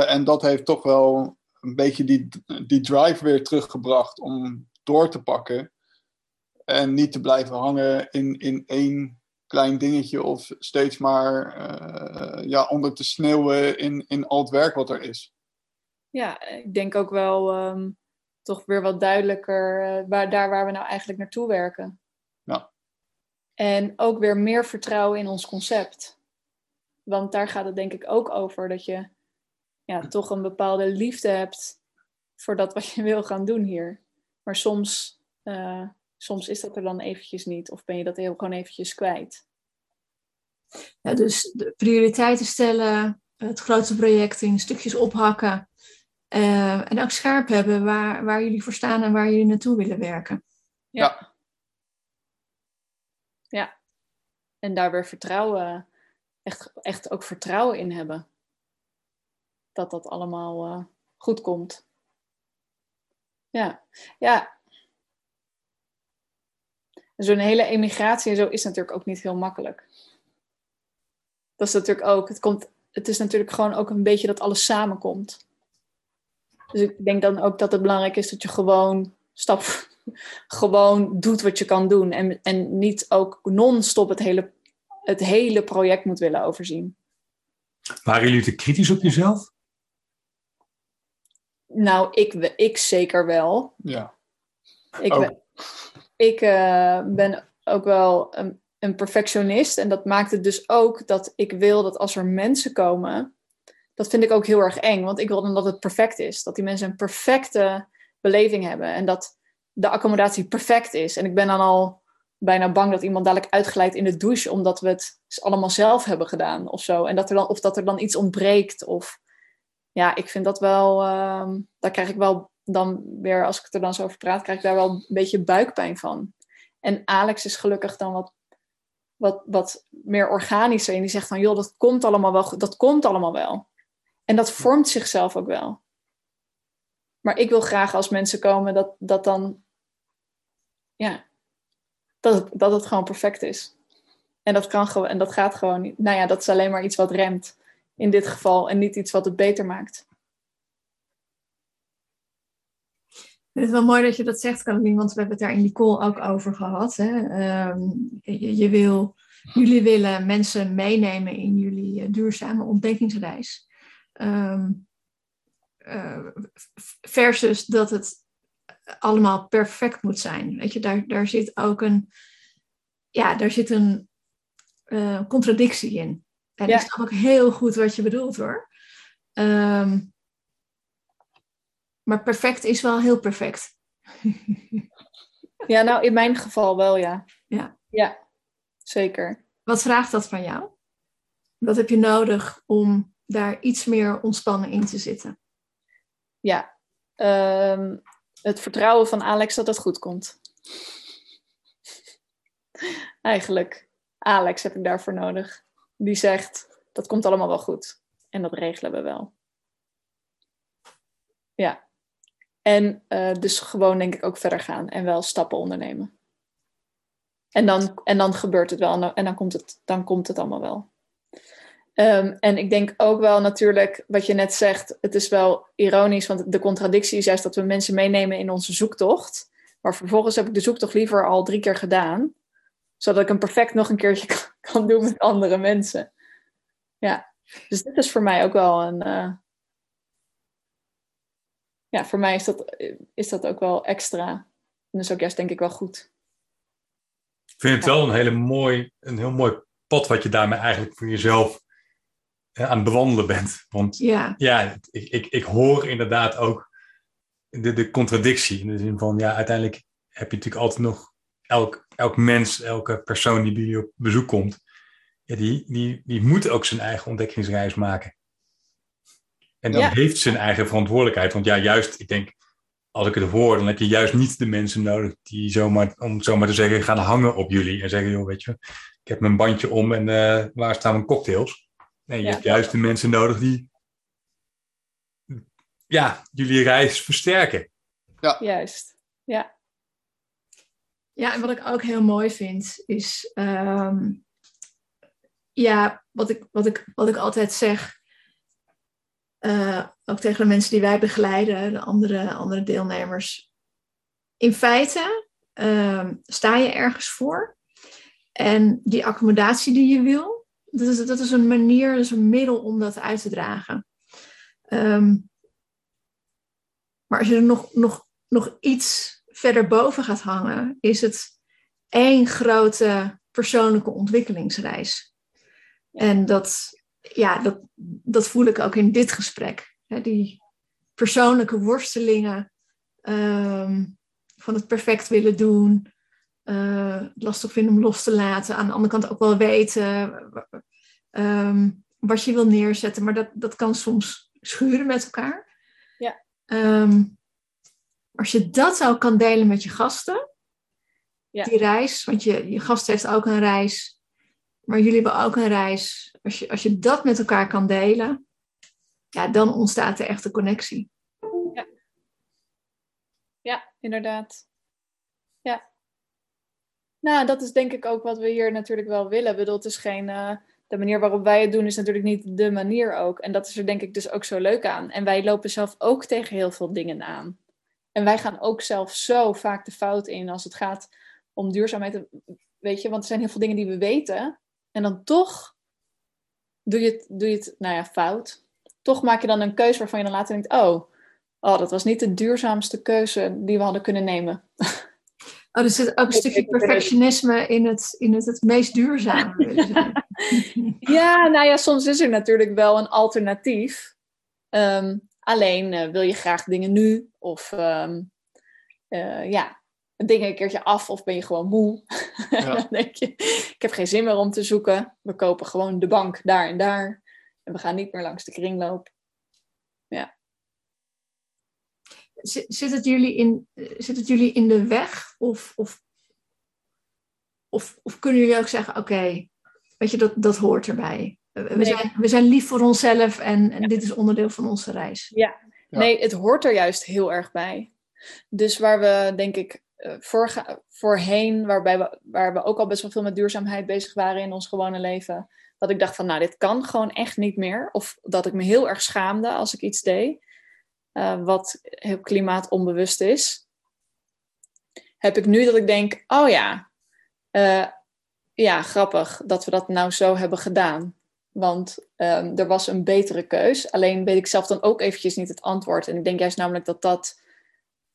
en dat heeft toch wel een beetje die, die drive weer teruggebracht om door te pakken. En niet te blijven hangen in, in één klein dingetje of steeds maar ja, onder te sneeuwen in, in al het werk wat er is. Ja, ik denk ook wel um, toch weer wat duidelijker uh, waar, daar waar we nou eigenlijk naartoe werken. Ja. En ook weer meer vertrouwen in ons concept. Want daar gaat het denk ik ook over dat je ja, toch een bepaalde liefde hebt voor dat wat je (laughs) wil gaan doen hier. Maar soms uh, soms is dat er dan eventjes niet of ben je dat heel gewoon eventjes kwijt. Ja, dus de prioriteiten stellen, het grootste project in stukjes ophakken uh, en ook scherp hebben waar, waar jullie voor staan en waar jullie naartoe willen werken. Ja. Ja. En daar weer vertrouwen, echt, echt ook vertrouwen in hebben. Dat dat allemaal uh, goed komt. Ja, ja zo'n hele emigratie en zo is natuurlijk ook niet heel makkelijk. Dat is natuurlijk ook, het, komt, het is natuurlijk gewoon ook een beetje dat alles samenkomt. Dus ik denk dan ook dat het belangrijk is dat je gewoon stap, gewoon doet wat je kan doen. En, en niet ook non-stop het hele, het hele project moet willen overzien. Waren jullie te kritisch op jezelf? Nou, ik, ik zeker wel. Ja. Ik, oh ik uh, ben ook wel een, een, perfectionist. En dat maakt het dus ook dat ik wil dat als er mensen komen. Dat vind ik ook heel erg eng. Want ik wil dan dat het perfect is. Dat die mensen een perfecte beleving hebben. En dat de accommodatie perfect is. En ik ben dan al bijna bang dat iemand dadelijk uitglijdt in de douche. Omdat we het allemaal zelf hebben gedaan of zo. En dat er dan, of dat er dan iets ontbreekt. Of ja, ik vind dat wel. Uh, daar krijg ik wel dan weer, als ik er dan zo over praat, krijg ik daar wel een beetje buikpijn van. En Alex is gelukkig dan wat, wat, wat meer organischer. En die zegt van, joh, dat komt allemaal wel, dat komt allemaal wel. En dat vormt zichzelf ook wel. Maar ik wil graag als mensen komen dat, dat dan, ja, dat het, dat het gewoon perfect is. En dat, kan gewoon, en dat gaat gewoon niet. Nou ja, dat is alleen maar iets wat remt in dit geval en niet iets wat het beter maakt. Het is wel mooi dat je dat zegt, Caroline, want we hebben het daar in die call ook over gehad. Hè? Ehm, je, wil, jullie willen mensen meenemen in jullie eh, duurzame ontdekkingsreis. Ehm, eh, versus dat het allemaal perfect moet zijn. Weet je, daar, daar zit ook een, ja, daar zit een uh, contradictie in. En ja. ik snap ook heel goed wat je bedoelt hoor. Um, maar perfect is wel heel perfect. ja, nou in mijn geval wel, ja. Ja. Ja, zeker. Wat vraagt dat van jou? Wat heb je nodig om daar iets meer ontspannen in te zitten? Ja, um, het vertrouwen van Alex dat het goed komt. (laughs) Eigenlijk, Alex heb ik daarvoor nodig. Die zegt, dat komt allemaal wel goed. En dat regelen we wel. Ja, en uh, dus gewoon denk ik ook verder gaan en wel stappen ondernemen. En dan, en dan gebeurt het wel en dan, komt, het, dan komt het allemaal wel. Um, en ik denk ook wel natuurlijk, wat je net zegt, het is wel ironisch, want de contradictie is juist dat we mensen meenemen in onze zoektocht. Maar vervolgens heb ik de zoektocht liever al drie keer gedaan, zodat ik hem perfect nog een keertje (laughs) kan doen met andere mensen. Ja, dus dit is voor mij ook wel een, uh, ja, voor mij is dat, is dat ook wel extra. En dat is ook juist denk ik wel goed. Ik vind het wel een, hele mooi, een heel mooi pad wat je daarmee eigenlijk voor jezelf aan het bewandelen bent. Want ja, ja ik, ik, ik hoor inderdaad ook de, de contradictie. In de zin van, ja, uiteindelijk heb je natuurlijk altijd nog elk, elk mens, elke persoon die bij je op bezoek komt, ja, die, die, die moet ook zijn eigen ontdekkingsreis maken. En dan heeft zijn eigen verantwoordelijkheid. Want ja, juist, ik denk, als ik het hoor, dan heb je juist niet de mensen nodig die zomaar, om het zomaar te zeggen, gaan hangen op jullie. En zeggen, joh, weet je, ik heb mijn bandje om en uh, waar staan mijn cocktails? Nee, je Ja. hebt juist de mensen nodig die ja, jullie reis versterken. Juist. Ja. Ja, en wat ik ook heel mooi vind, is ehm, ja, wat ik, wat, ik, wat ik altijd zeg, eh, ook tegen de mensen die wij begeleiden, de andere, andere deelnemers. In feite ehm, sta je ergens voor en die accommodatie die je wil, dat is, dat is een manier, dat is een middel om dat uit te dragen. Ehm, maar als je er nog, nog, nog iets verder boven gaat hangen, is het één grote persoonlijke ontwikkelingsreis. En dat, ja, dat, dat voel ik ook in dit gesprek. Hè, die persoonlijke worstelingen ehm, van het perfect willen doen, het lastig vinden om los te laten. Aan de andere kant ook wel weten ehm, wat je wil neerzetten, maar dat, dat kan soms schuren met elkaar. Ja. Ehm, als je dat ook kan delen met je gasten, Ja. die reis, want je, je gast heeft ook een reis, maar jullie hebben ook een reis. Als je, als je dat met elkaar kan delen, ja, dan ontstaat er echt een connectie. Ja, inderdaad. Ja. Nou, dat is denk ik ook wat we hier natuurlijk wel willen. Ik bedoel, het is geen... eh, de manier waarop wij het doen is natuurlijk niet de manier ook. En dat is er denk ik dus ook zo leuk aan. En wij lopen zelf ook tegen heel veel dingen aan. En wij gaan ook zelf zo vaak de fout in als het gaat om duurzaamheid. Weet je, want er zijn heel veel dingen die we weten. En dan toch doe je het, doe je het nou ja, fout. Toch maak je dan een keuze waarvan je dan later denkt... Oh, oh, dat was niet de duurzaamste keuze die we hadden kunnen nemen. (laughs) Oh, er zit ook een stukje perfectionisme in het, in het, het meest duurzame. (laughs) Ja, nou ja, soms is er natuurlijk wel een alternatief. Ehm, alleen eh, wil je graag dingen nu of ehm, eh, ja, dingen een keertje af of ben je gewoon moe. Ja. (laughs) dan denk je, ik heb geen zin meer om te zoeken. We kopen gewoon de bank daar en daar. En we gaan niet meer langs de kringloop. Zit, zit, het jullie in, zit het jullie in de weg? Of, of, of, of kunnen jullie ook zeggen, oké, weet je, dat, dat hoort erbij. We, Nee. zijn, we zijn lief voor onszelf en, en dit is onderdeel van onze reis. Ja. Nee, het hoort er juist heel erg bij. Dus waar we, denk ik, eh, voorheen, waarbij we, waar we ook al best wel veel met duurzaamheid bezig waren in ons gewone leven, dat ik dacht van, nou, dit kan gewoon echt niet meer. Of dat ik me heel erg schaamde als ik iets deed, eh, wat heel klimaatonbewust is. Heb ik nu dat ik denk, oh ja, eh, ja, grappig dat we dat nou zo hebben gedaan. Want ehm, er was een betere keus. Alleen weet ik zelf dan ook eventjes niet het antwoord. En ik denk juist namelijk dat dat,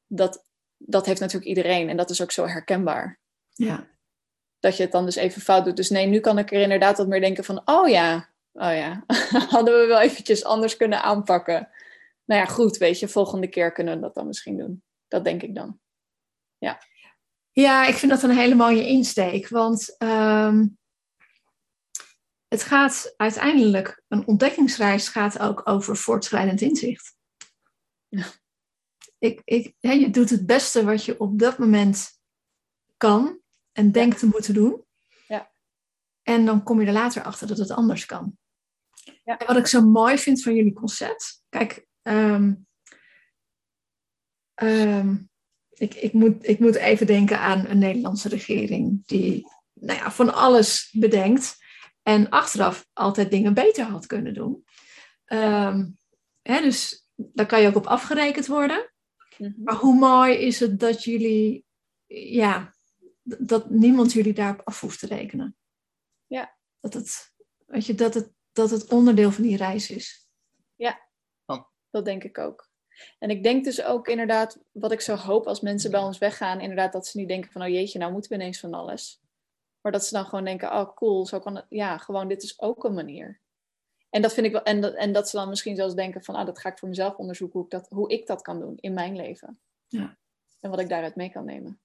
dat, dat heeft natuurlijk iedereen. En dat is ook zo herkenbaar. Ja. Dat je het dan dus even fout doet. Dus nee, nu kan ik er inderdaad wat meer denken van... Oh ja, oh ja. (laughs) Hadden we wel eventjes anders kunnen aanpakken. Nou ja, goed, weet je. Volgende keer kunnen we dat dan misschien doen. Dat denk ik dan. Ja, ik vind dat een hele mooie insteek. Want ehm, het gaat uiteindelijk, een ontdekkingsreis gaat ook over voortschrijdend inzicht. Ja. Ik, ik, je doet het beste wat je op dat moment kan en denkt te moeten doen. Ja. En dan kom je er later achter dat het anders kan. Ja. En wat ik zo mooi vind van jullie concept. Kijk, ehm, ehm, ik, ik, moet, ik moet even denken aan een Nederlandse regering die nou ja, van alles bedenkt en achteraf altijd dingen beter had kunnen doen. Ehm, hè, dus daar kan je ook op afgerekend worden. Mhm. Maar hoe mooi is het dat jullie, ja, dat niemand jullie daarop af hoeft te rekenen. Ja. Dat het, weet je, dat het, dat het onderdeel van die reis is. Dat denk ik ook. En ik denk dus ook inderdaad, wat ik zo hoop als mensen bij ons weggaan, inderdaad dat ze niet denken van, oh jeetje, nou moeten we ineens van alles. Maar dat ze dan gewoon denken, oh cool, zo kan het, ja, gewoon dit is ook een manier. En dat vind ik wel, en dat, en dat ze dan misschien zelfs denken van, ah, dat ga ik voor mezelf onderzoeken, hoe ik dat, hoe ik dat kan doen in mijn leven. Ja. En wat ik daaruit mee kan nemen.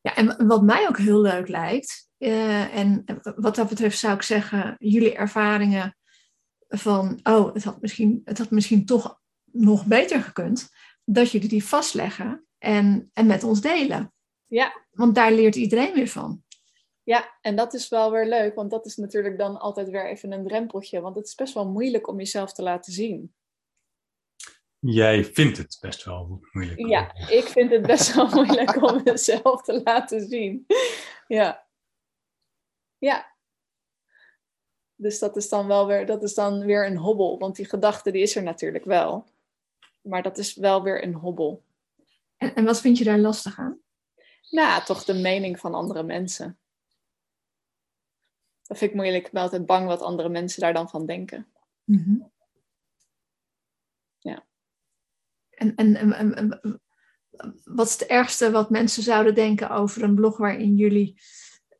Ja, en wat mij ook heel leuk lijkt, eh, en wat dat betreft zou ik zeggen, jullie ervaringen van, oh, het had misschien, het had misschien toch nog beter gekund dat jullie die vastleggen en, en met ons delen. Ja. Want daar leert iedereen weer van. Ja, en dat is wel weer leuk, want dat is natuurlijk dan altijd weer even een drempeltje. Want het is best wel moeilijk om jezelf te laten zien. Jij vindt het best wel moeilijk. Ja, ik vind het best wel moeilijk om (laughs) mezelf te laten zien. Ja. Ja. Dus dat is dan wel weer, dat is dan weer een hobbel, want die gedachte die is er natuurlijk wel. Maar dat is wel weer een hobbel. En, en wat vind je daar lastig aan? Nou, toch de mening van andere mensen. Dat vind ik moeilijk. Ik ben altijd bang wat andere mensen daar dan van denken. Mhm. Ja. En, en, en, en- en- wat is het ergste wat mensen zouden denken over een blog waarin jullie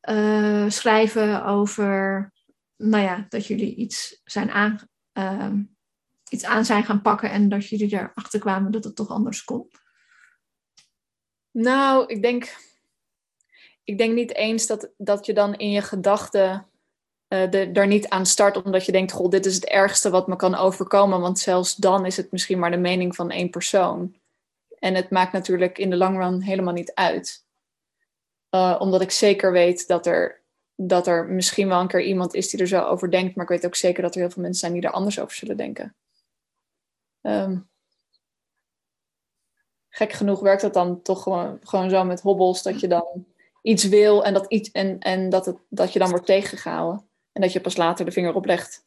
eh, schrijven over, nou ja, dat jullie iets, zijn aan, ehm, iets aan zijn gaan pakken en dat jullie erachter kwamen dat het toch anders kon? Nou, ik denk, ik denk niet eens dat, dat je dan in je gedachten de- er niet aan start omdat je denkt, goh, dit is het ergste wat me kan overkomen. Want zelfs dan is het misschien maar de mening van één persoon. En het maakt natuurlijk in de long run helemaal niet uit. Eh, omdat ik zeker weet dat er, dat er misschien wel een keer iemand is die er zo over denkt. Maar ik weet ook zeker dat er heel veel mensen zijn die er anders over zullen denken. Ehm, gek genoeg werkt dat dan toch gewoon, gewoon zo met hobbels. Dat je dan iets wil en, dat, iets, en, en dat, het, dat je dan wordt tegengehouden. En dat je pas later de vinger oplegt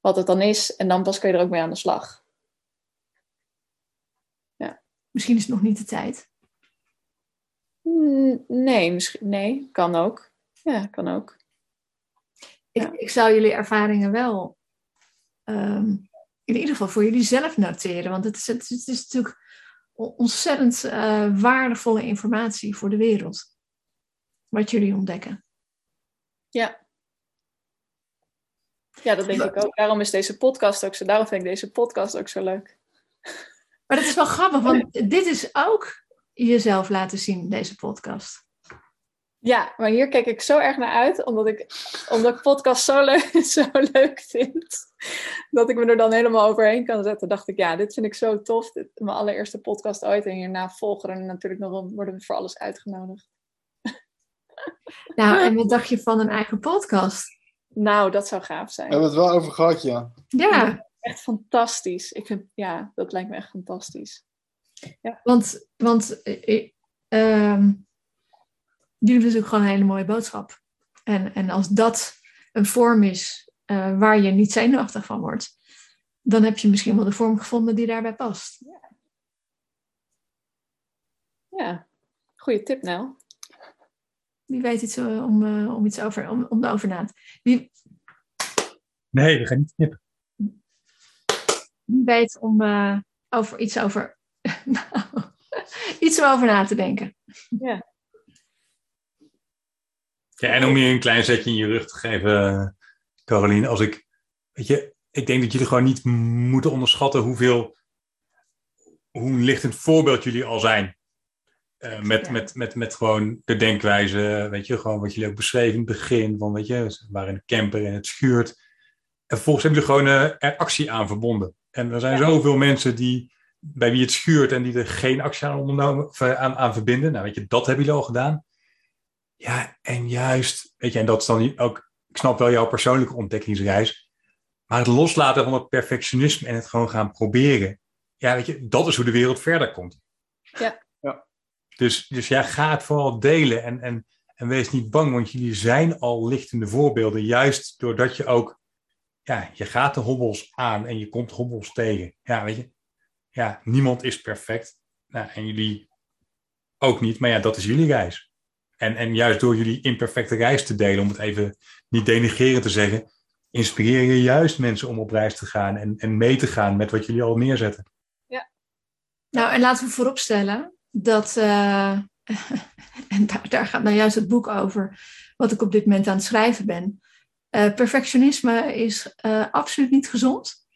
wat het dan is. En dan pas kun je er ook mee aan de slag. Misschien is het nog niet de tijd. Nee, misschien, nee, kan ook. Ja, kan ook. Ik, Ja. ik zou jullie ervaringen wel ehm, in ieder geval voor jullie zelf noteren. Want het is, het, is- het is natuurlijk ontzettend eh, waardevolle informatie voor de wereld. Wat jullie ontdekken. Ja. Ja, dat denk ik ook. Daarom is deze podcast ook zo. Daarom vind ik deze podcast ook zo leuk. Maar dat is wel grappig, want (laughs) dit is ook jezelf laten zien deze podcast. Ja, maar hier kijk ik zo erg naar uit, omdat ik, omdat ik podcast zo leuk, (laughs) zo leuk vind. Dat ik me er dan helemaal overheen kan zetten. Dacht ik, ja, dit vind ik zo tof. Dit mijn allereerste podcast ooit. En hierna volgen er natuurlijk nog wel- worden we voor alles uitgenodigd. Nou, en (laughs) wat dacht je van een eigen podcast? Nou, dat zou gaaf We zijn. hebben het wel over gehad, ja. Ja, Echt fantastisch. Ik vind, ja, dat lijkt me echt fantastisch. want, want eh, eh, ehm, jullie hebben natuurlijk gewoon een hele mooie boodschap. En, en als dat een vorm is eh, waar je niet zenuwachtig van wordt, dan heb je misschien wel de vorm gevonden die daarbij past. Ja, goede tip, Nel. Wie weet iets eh, om, eh, om iets over, om, om erover na te wie, Nee, we gaan niet knippen. wie weet om eh, over iets over (laughs) nou, iets om over na te denken. Ja, en om je een klein zetje in je rug te geven, eh, Caroline, als ik, weet je, ik denk dat jullie gewoon niet moeten onderschatten hoeveel, hoe een lichtend voorbeeld jullie al zijn. Eh, met, Ja. met, met, met gewoon de denkwijze, weet je, gewoon wat jullie ook beschreven in het begin, van weet je, in de camper en het schuurt. En vervolgens hebben jullie gewoon eh, er actie aan verbonden. En er zijn Ja. zoveel mensen die, bij wie het schuurt en die er geen actie aan, ondernomen, aan, aan verbinden. Nou, weet je, dat hebben jullie al gedaan. Ja, en juist, weet je, en dat is dan ook, ik snap wel jouw persoonlijke ontdekkingsreis, maar het loslaten van het perfectionisme en het gewoon gaan proberen, ja, weet je, dat is hoe de wereld verder komt. Ja. Ja. Dus, dus ja, ga het vooral delen en, en, en wees niet bang, want jullie zijn al lichtende voorbeelden, juist doordat je ook, ja, je gaat de hobbels aan en je komt hobbels tegen. Ja, weet je, ja, niemand is perfect. Nou, en jullie ook niet, maar ja, dat is jullie reis. En, en juist door jullie imperfecte reis te delen, om het even niet denigrerend te zeggen, inspireer je juist mensen om op reis te gaan en, en mee te gaan met wat jullie al neerzetten. Nou, en laten we vooropstellen dat, eh, (laughs) en daar, daar gaat nou juist het boek over, wat ik op dit moment aan het schrijven ben. Eh, perfectionisme is eh, absoluut niet gezond,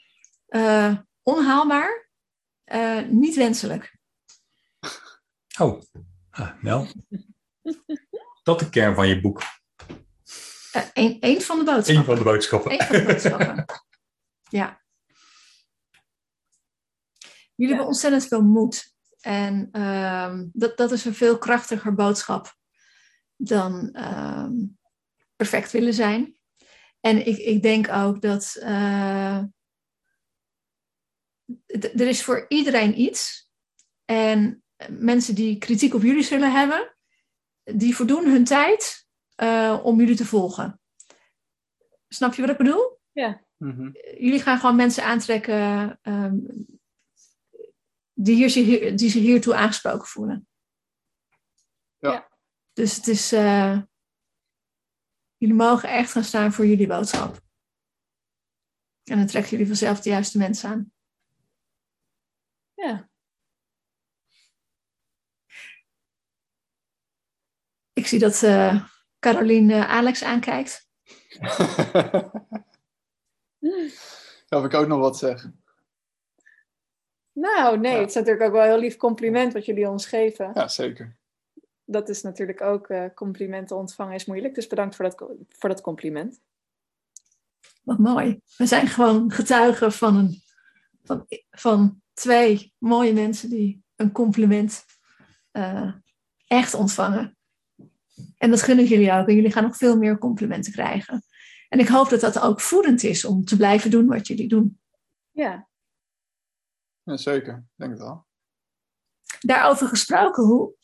eh, onhaalbaar, eh, niet wenselijk. Oh, ah, Nel. Dat de kern van je boek. Eh, Eén één van de Eén boodschappen. van de boodschappen. Eén van de boodschappen. (laughs) ja. Jullie hebben ontzettend veel moed. En ehm, dat, dat is een veel krachtiger boodschap dan ehm, perfect willen zijn. En ik, ik denk ook dat uh, er is voor iedereen iets. En mensen die kritiek op jullie zullen hebben, die verdoen hun tijd uh, om jullie te volgen. Snap je wat ik bedoel? Ja. Mhm. Jullie gaan gewoon mensen aantrekken um, die, hier, zich, die zich hiertoe aangesproken voelen. Ja. Dus het is. Uh, jullie mogen echt gaan staan voor jullie boodschap. En dan trekken jullie vanzelf de juiste mensen aan. Ja. Ik zie dat uh, Caroline Alex aankijkt. (laughs) Heb ik ook nog wat zeggen? Nou, nee, Ja. het is natuurlijk ook wel een heel lief compliment wat jullie ons geven. Ja, zeker. Dat is natuurlijk ook, eh, complimenten ontvangen is moeilijk. Dus bedankt voor dat, voor dat compliment. Wat mooi. We zijn gewoon getuigen van, een, van, van twee mooie mensen die een compliment eh, echt ontvangen. En dat gun ik jullie ook. En jullie gaan nog veel meer complimenten krijgen. En ik hoop dat dat ook voedend is om te blijven doen wat jullie doen. Ja. Ja, zeker. Ik denk het wel. Daarover gesproken, hoe,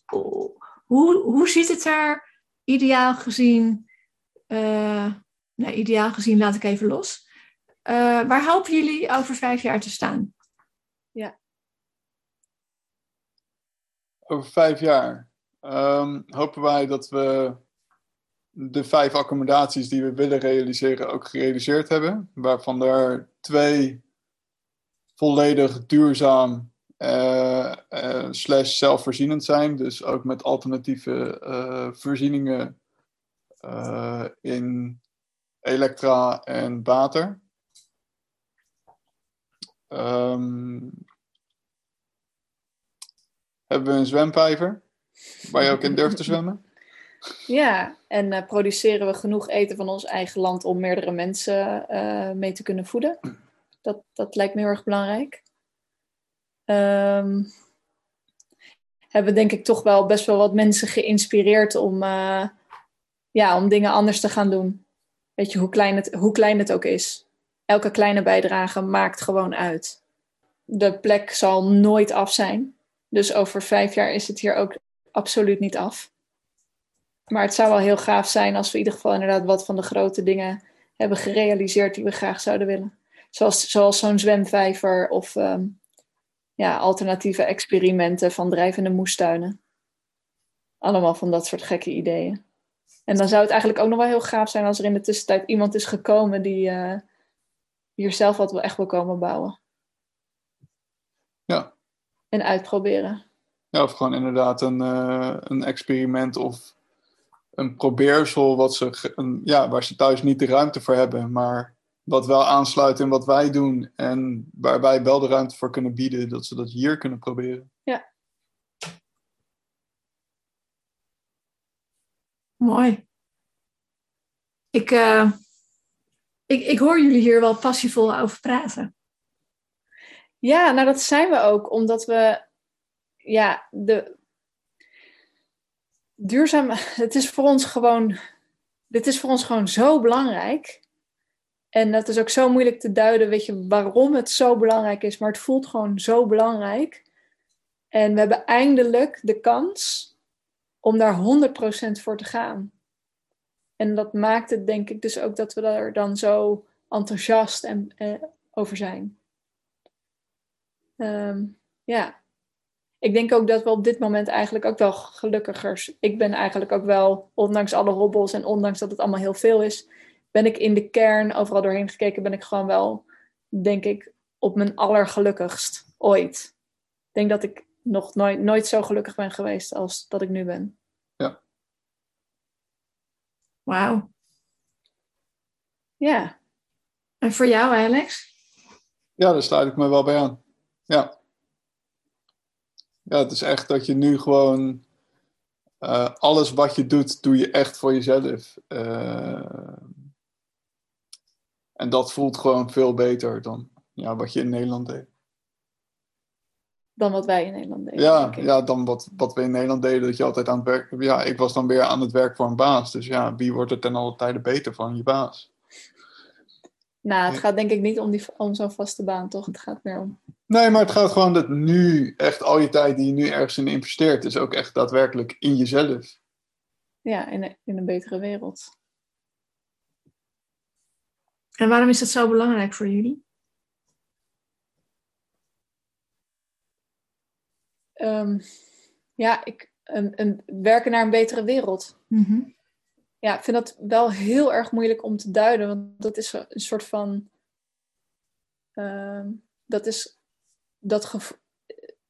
hoe, hoe ziet het er ideaal gezien, eh, nou, ideaal gezien laat ik even los. Eh, waar hopen jullie over vijf jaar te staan? Over vijf jaar ehm, hopen wij dat we de vijf accommodaties die we willen realiseren ook gerealiseerd hebben. Waarvan er twee volledig duurzaam eh, eh, slash zelfvoorzienend zijn. Dus ook met alternatieve eh, voorzieningen in elektra en water. Ehm, hebben we een zwemvijver waar je ook in durft te zwemmen? (laughs) Ja, en eh, produceren we genoeg eten van ons eigen land om meerdere mensen eh, mee te kunnen voeden? Dat, dat lijkt me heel erg belangrijk. Ehm, hebben denk ik toch wel best wel wat mensen geïnspireerd om, eh, ja, om dingen anders te gaan doen. Weet je, hoe klein, het, hoe klein het ook is. Elke kleine bijdrage maakt gewoon uit. De plek zal nooit af zijn. Dus over vijf jaar is het hier ook absoluut niet af. Maar het zou wel heel gaaf zijn als we in ieder geval inderdaad wat van de grote dingen hebben gerealiseerd die we graag zouden willen. Zoals, zoals zo'n zwemvijver of ehm, ja, alternatieve experimenten van drijvende moestuinen. Allemaal van dat soort gekke ideeën. En dan zou het eigenlijk ook nog wel heel gaaf zijn als er in de tussentijd iemand is gekomen die eh, hier zelf wat wel echt wil komen bouwen. Ja. En uitproberen. Ja, of gewoon inderdaad een, eh, een experiment of een probeersel wat ze, een, ja, waar ze thuis niet de ruimte voor hebben, maar wat wel aansluit in wat wij doen en waar wij wel de ruimte voor kunnen bieden, dat ze dat hier kunnen proberen. Mooi. Ik, eh, ik, ik hoor jullie hier wel passievol over praten. Ja, nou dat zijn we ook, omdat we, ja, de duurzaam, het is voor ons gewoon, dit is voor ons gewoon zo belangrijk. En dat is ook zo moeilijk te duiden, weet je, waarom het zo belangrijk is, maar het voelt gewoon zo belangrijk. En we hebben eindelijk de kans om daar 100% voor te gaan. En dat maakt het denk ik dus ook dat we daar dan zo enthousiast en, eh, over zijn. Ehm, ja. Ik denk ook dat we op dit moment eigenlijk ook wel gelukkiger. Ik ben eigenlijk ook wel, ondanks alle hobbels en ondanks dat het allemaal heel veel is, ben ik in de kern, overal doorheen gekeken, ben ik gewoon wel, denk ik, op mijn allergelukkigst ooit. Ik denk dat ik nog nooit, nooit zo gelukkig ben geweest als dat ik nu ben. Wauw. Ja, En voor jou, Alex? Ja, daar sluit ik me wel bij aan. Ja. Ja, het is echt dat je nu gewoon eh, alles wat je doet, doe je echt voor jezelf. Eh, en dat voelt gewoon veel beter dan ja, wat je in Nederland deed. dan wat wij in Nederland deden. Ja, ja dan wat, wat we in Nederland deden, dat je altijd aan het werk... Ja, ik was dan weer aan het werk voor een baas. Dus ja, wie wordt er ten alle tijde beter van? Je baas. Nou, het Ja. gaat denk ik niet om, die, om zo'n vaste baan, toch? Het gaat meer om. Nee, maar het gaat gewoon dat nu echt al je tijd die je nu ergens in investeert, is ook echt daadwerkelijk in jezelf. Ja, in, een- in een betere wereld. En waarom is dat zo belangrijk voor jullie? Ehm, ja, ik, een, een, werken naar een betere wereld. Mhm. Ja, ik vind dat wel heel erg moeilijk om te duiden, want dat is een soort van. ehm, dat is dat gevoel.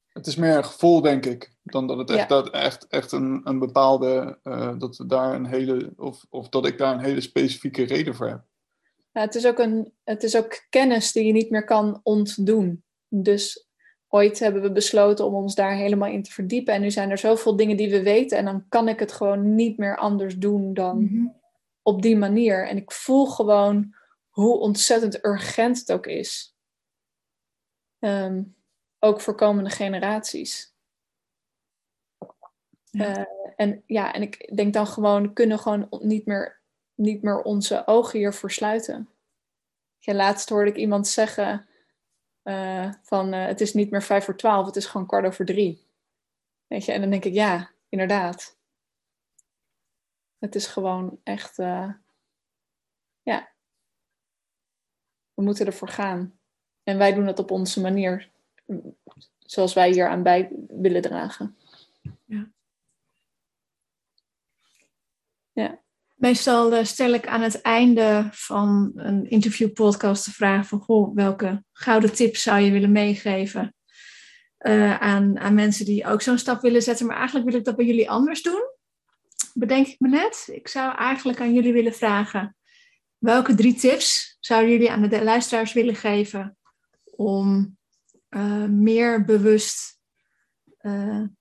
Het is meer een gevoel, denk ik, dan dat het echt, Ja. dat echt, echt een, een bepaalde, eh, dat we daar een hele, of, of dat ik daar een hele specifieke reden voor heb. Ja, het, is ook een, het is ook kennis die je niet meer kan ontdoen. Dus ooit hebben we besloten om ons daar helemaal in te verdiepen. En nu zijn er zoveel dingen die we weten. En dan kan ik het gewoon niet meer anders doen dan Mhm. op die manier. En ik voel gewoon hoe ontzettend urgent het ook is. Ehm, ook voor komende generaties. Ja. Eh, en ja, en ik denk dan gewoon, we kunnen gewoon niet meer, niet meer onze ogen hiervoor sluiten. Ja, laatst hoorde ik iemand zeggen eh, van eh, het is niet meer vijf voor twaalf, het is gewoon kwart over drie. Weet je, en dan denk ik, ja, inderdaad. Het is gewoon echt, eh, ja. We moeten ervoor gaan. En wij doen het op onze manier, zoals wij hier aan bij willen dragen. Meestal eh, stel ik aan het einde van een interviewpodcast de vraag van goh, welke gouden tips zou je willen meegeven eh, aan, aan mensen die ook zo'n stap willen zetten. Maar eigenlijk wil ik dat bij jullie anders doen. Bedenk ik me net. Ik zou eigenlijk aan jullie willen vragen welke drie tips zouden jullie aan de luisteraars willen geven om eh, meer bewust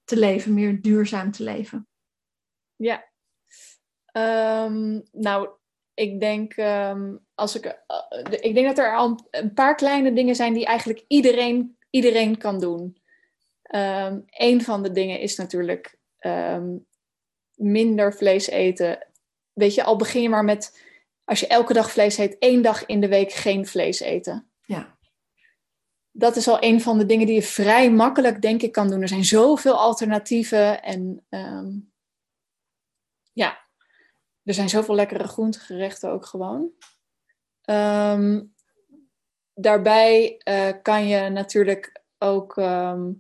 te leven, meer duurzaam te leven? Ja. Ehm, nou, ik denk, ehm, als ik, eh, de- ik denk dat er al een paar kleine dingen zijn die eigenlijk iedereen, iedereen kan doen. Ehm een van de dingen is natuurlijk minder vlees eten. Weet je, al begin je maar met, als je elke dag vlees eet, één dag in de week geen vlees eten. Ja. Dat is al een van de dingen die je vrij makkelijk, denk ik, kan doen. Er zijn zoveel alternatieven en ja, er zijn zoveel lekkere groentegerechten ook gewoon. Ehm, daarbij eh, kan je natuurlijk ook ehm,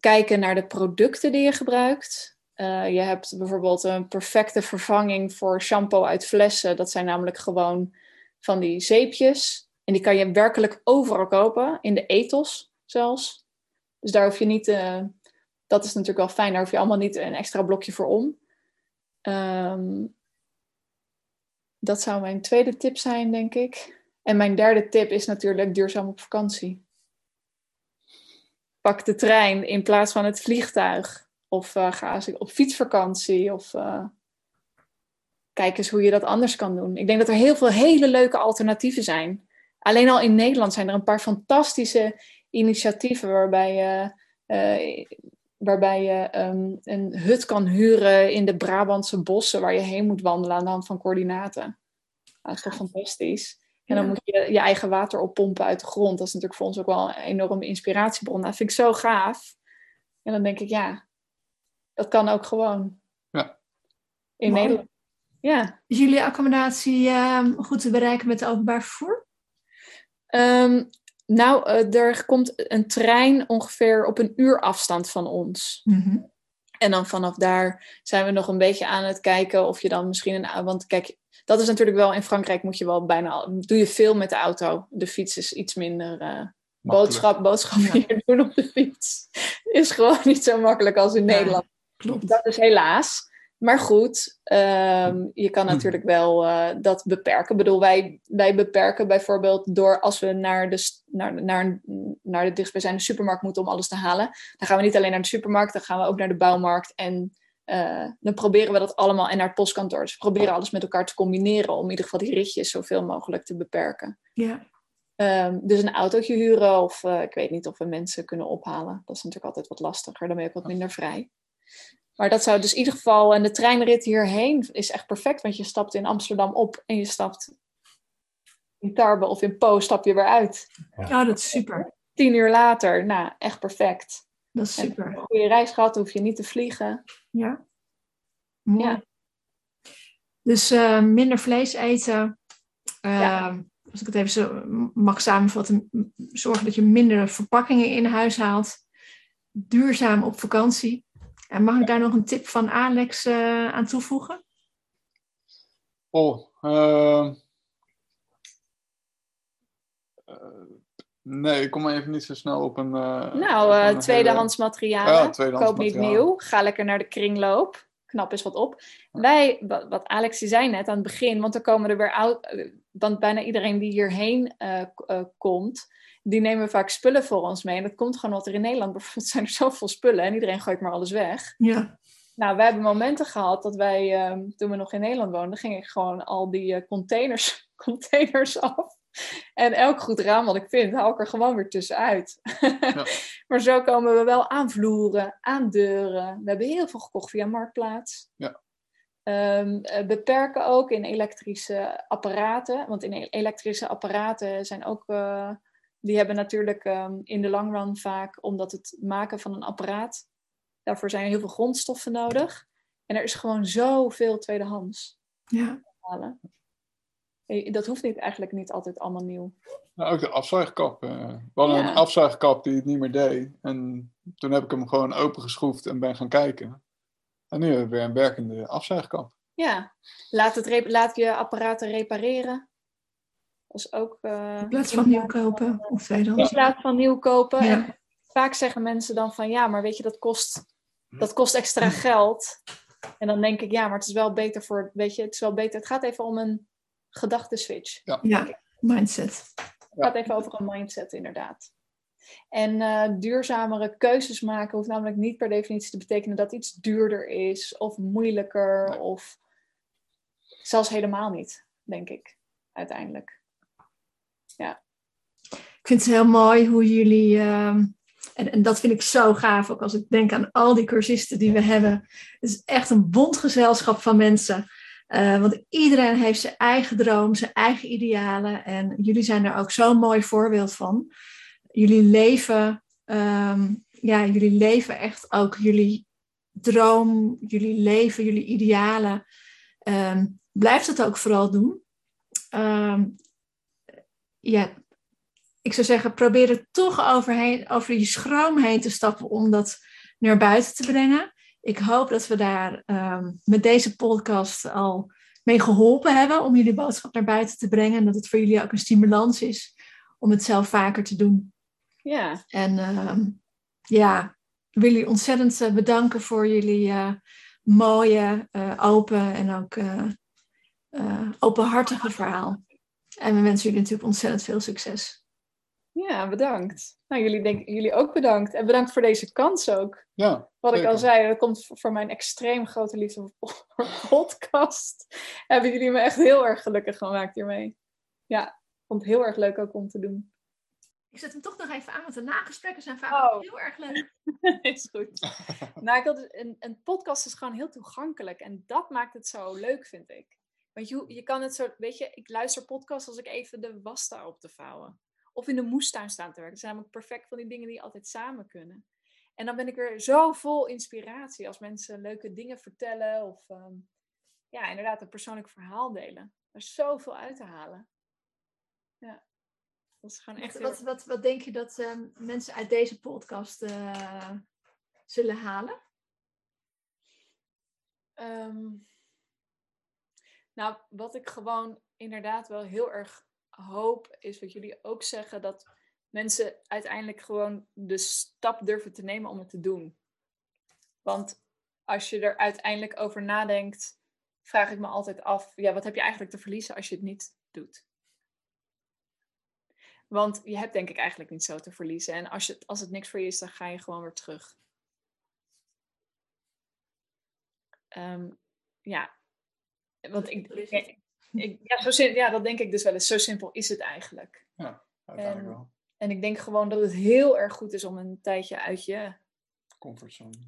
kijken naar de producten die je gebruikt. Eh, je hebt bijvoorbeeld een perfecte vervanging voor shampoo uit flessen. Dat zijn namelijk gewoon van die zeepjes. En die kan je werkelijk overal kopen, in de ethos zelfs. Dus daar hoef je niet, eh, dat is natuurlijk wel fijn, daar hoef je allemaal niet een extra blokje voor om. Ehm, dat zou mijn tweede tip zijn, denk ik. En mijn derde tip is natuurlijk duurzaam op vakantie. Pak de trein in plaats van het vliegtuig. Of eh, ga eens op fietsvakantie. Of eh, kijk eens hoe je dat anders kan doen. Ik denk dat er heel veel hele leuke alternatieven zijn. Alleen al in Nederland zijn er een paar fantastische initiatieven waarbij je, eh, waarbij je ehm, een hut kan huren in de Brabantse bossen waar je heen moet wandelen aan de hand van coördinaten. Dat is toch fantastisch. En dan moet je je eigen water oppompen uit de grond. Dat is natuurlijk voor ons ook wel een enorme inspiratiebron. Dat vind ik zo gaaf. En dan denk ik, ja, dat kan ook gewoon. Ja. In Mooi. Nederland. Ja. Is jullie accommodatie ehm, goed te bereiken met openbaar vervoer? Ehm, nou, eh, er komt een trein ongeveer op een uur afstand van ons. Mhm. En dan vanaf daar zijn we nog een beetje aan het kijken of je dan misschien een... Want kijk, dat is natuurlijk wel... In Frankrijk moet je wel bijna... Doe je veel met de auto. De fiets is iets minder... eh, boodschap, boodschappen hier doen op de fiets. Is gewoon niet zo makkelijk als in Ja. Nederland. Klopt. Dat is helaas. Maar goed, ehm, je kan Hm. natuurlijk wel eh, dat beperken. Ik bedoel, wij, wij beperken bijvoorbeeld door als we naar de, naar, naar, naar de dichtstbijzijnde supermarkt moeten om alles te halen. Dan gaan we niet alleen naar de supermarkt, dan gaan we ook naar de bouwmarkt. En eh, dan proberen we dat allemaal en naar het postkantoor. Dus we proberen alles met elkaar te combineren om in ieder geval die ritjes zoveel mogelijk te beperken. Ja. Ehm, dus een autootje huren of eh, ik weet niet of we mensen kunnen ophalen. Dat is natuurlijk altijd wat lastiger, dan ben je ook wat minder vrij. Maar dat zou dus in ieder geval, en de treinrit hierheen is echt perfect, want je stapt in Amsterdam op en je stapt in Tarbe of in Po stap je weer uit. Ja, dat is super. Tien uur later, nou, echt perfect. Dat is super. een goede reis gehad, dan hoef je niet te vliegen. Ja. Mooi. Ja. Dus eh, minder vlees eten. Eh, Ja. Als ik het even zo mag samenvatten, zorg dat je minder verpakkingen in huis haalt. Duurzaam op vakantie. En mag ik daar nog een tip van Alex eh, aan toevoegen? Oh, ehm, eh, nee, ik kom maar even niet zo snel op een. eh, Nou, op eh, een tweedehands materialen. Ja, tweedehands Koop niet materialen. nieuw. Ga lekker naar de kringloop. Knap eens wat op. Wij, wat, Alex zei net aan het begin, want dan komen er weer oud. eh, Want bijna iedereen die hierheen eh, eh, komt, die nemen vaak spullen voor ons mee. En dat komt gewoon omdat er in Nederland bijvoorbeeld (laughs) zijn er zoveel spullen en iedereen gooit maar alles weg. Ja. Nou, wij hebben momenten gehad dat wij, ehm, toen we nog in Nederland woonden, ging ik gewoon al die eh, containers, (laughs) containers af. En elk goed raam wat ik vind, haal ik er gewoon weer tussenuit. (laughs) maar zo komen we wel aan vloeren, aan deuren. We hebben heel veel gekocht via Marktplaats. Ja. Eh, beperken ook in elektrische apparaten. Want in e- elektrische apparaten zijn ook... eh, die hebben natuurlijk ehm, in de long run vaak, omdat het maken van een apparaat... Daarvoor zijn heel veel grondstoffen nodig. En er is gewoon zoveel tweedehands ja. Dat hoeft niet, eigenlijk niet altijd allemaal nieuw. Nou, ook de afzuigkap. eh. we hadden Ja. een afzuigkap die het niet meer deed. En toen heb ik hem gewoon opengeschroefd en ben gaan kijken. En nu hebben we weer een werkende afzuigkap. Ja, laat, het laat je apparaten repareren. Is ook... eh, In plaats van nieuw kopen of In tweedehands. plaats van nieuw kopen. Ja. En vaak zeggen mensen dan van ja, maar weet je, dat kost, dat kost extra geld. En dan denk ik, ja, maar het is wel beter voor, weet je, het is wel beter. Het gaat even om een gedachteswitch. Ja, mindset. Het gaat even over een mindset, inderdaad. En eh, duurzamere keuzes maken hoeft namelijk niet per definitie te betekenen dat iets duurder is of moeilijker Nee. of zelfs helemaal niet, denk ik, uiteindelijk. Ik vind het heel mooi hoe jullie, ehm, en, en dat vind ik zo gaaf, ook als ik denk aan al die cursisten die we hebben. Het is echt een bond gezelschap van mensen. Eh, want iedereen heeft zijn eigen droom, zijn eigen idealen. En jullie zijn er ook zo'n mooi voorbeeld van. Jullie leven, ehm, ja, jullie leven echt ook jullie droom, jullie leven, jullie idealen. Ehm, blijf dat ook vooral doen. Ehm, ja, ik zou zeggen, probeer er toch overheen, over je schroom heen te stappen om dat naar buiten te brengen. Ik hoop dat we daar ehm, met deze podcast al mee geholpen hebben om jullie boodschap naar buiten te brengen. En dat het voor jullie ook een stimulans is om het zelf vaker te doen. Ja, En ehm, ja, ik wil jullie ontzettend eh, bedanken voor jullie eh, mooie, eh, open en ook openhartige verhaal. En we wensen jullie natuurlijk ontzettend veel succes. ja bedankt. Nou, jullie, denk, jullie ook bedankt. En bedankt voor deze kans ook. Ja, Wat ik al zei, dat komt voor mijn extreem grote liefde (laughs) voor podcast. Hebben jullie me echt heel erg gelukkig gemaakt hiermee. Ja, ik vond het heel erg leuk ook om te doen. Ik zet hem toch nog even aan, want de nagesprekken zijn vaak Oh. ook heel erg leuk. (laughs) is goed. (laughs) nou, ik wilde, een, een podcast is gewoon heel toegankelijk. En dat maakt het zo leuk, vind ik. Want je, je kan het zo, weet je, ik luister podcasts als ik even de was sta op te vouwen. Of in de moestuin staan te werken. Dat zijn namelijk perfect van die dingen die altijd samen kunnen. En dan ben ik weer zo vol inspiratie als mensen leuke dingen vertellen. Of ehm, ja, inderdaad een persoonlijk verhaal delen. Er is zoveel uit te halen. Ja, dat is gewoon echt Wat, heel wat, wat, wat denk je dat ehm, mensen uit deze podcast eh, zullen halen? Ehm, nou, wat ik gewoon inderdaad wel heel erg hoop, is wat jullie ook zeggen, dat mensen uiteindelijk gewoon de stap durven te nemen om het te doen. Want als je er uiteindelijk over nadenkt, vraag ik me altijd af, ja, wat heb je eigenlijk te verliezen als je het niet doet? Want je hebt denk ik eigenlijk niet zo te verliezen. En als, je, als het niks voor je is, dan ga je gewoon weer terug. Ehm, ja, want ik, ja, zo ja, dat denk ik dus wel eens. Zo simpel is het eigenlijk. Ja. uiteindelijk En- wel. En ik denk gewoon dat het heel erg goed is om een tijdje uit je Comfortzone.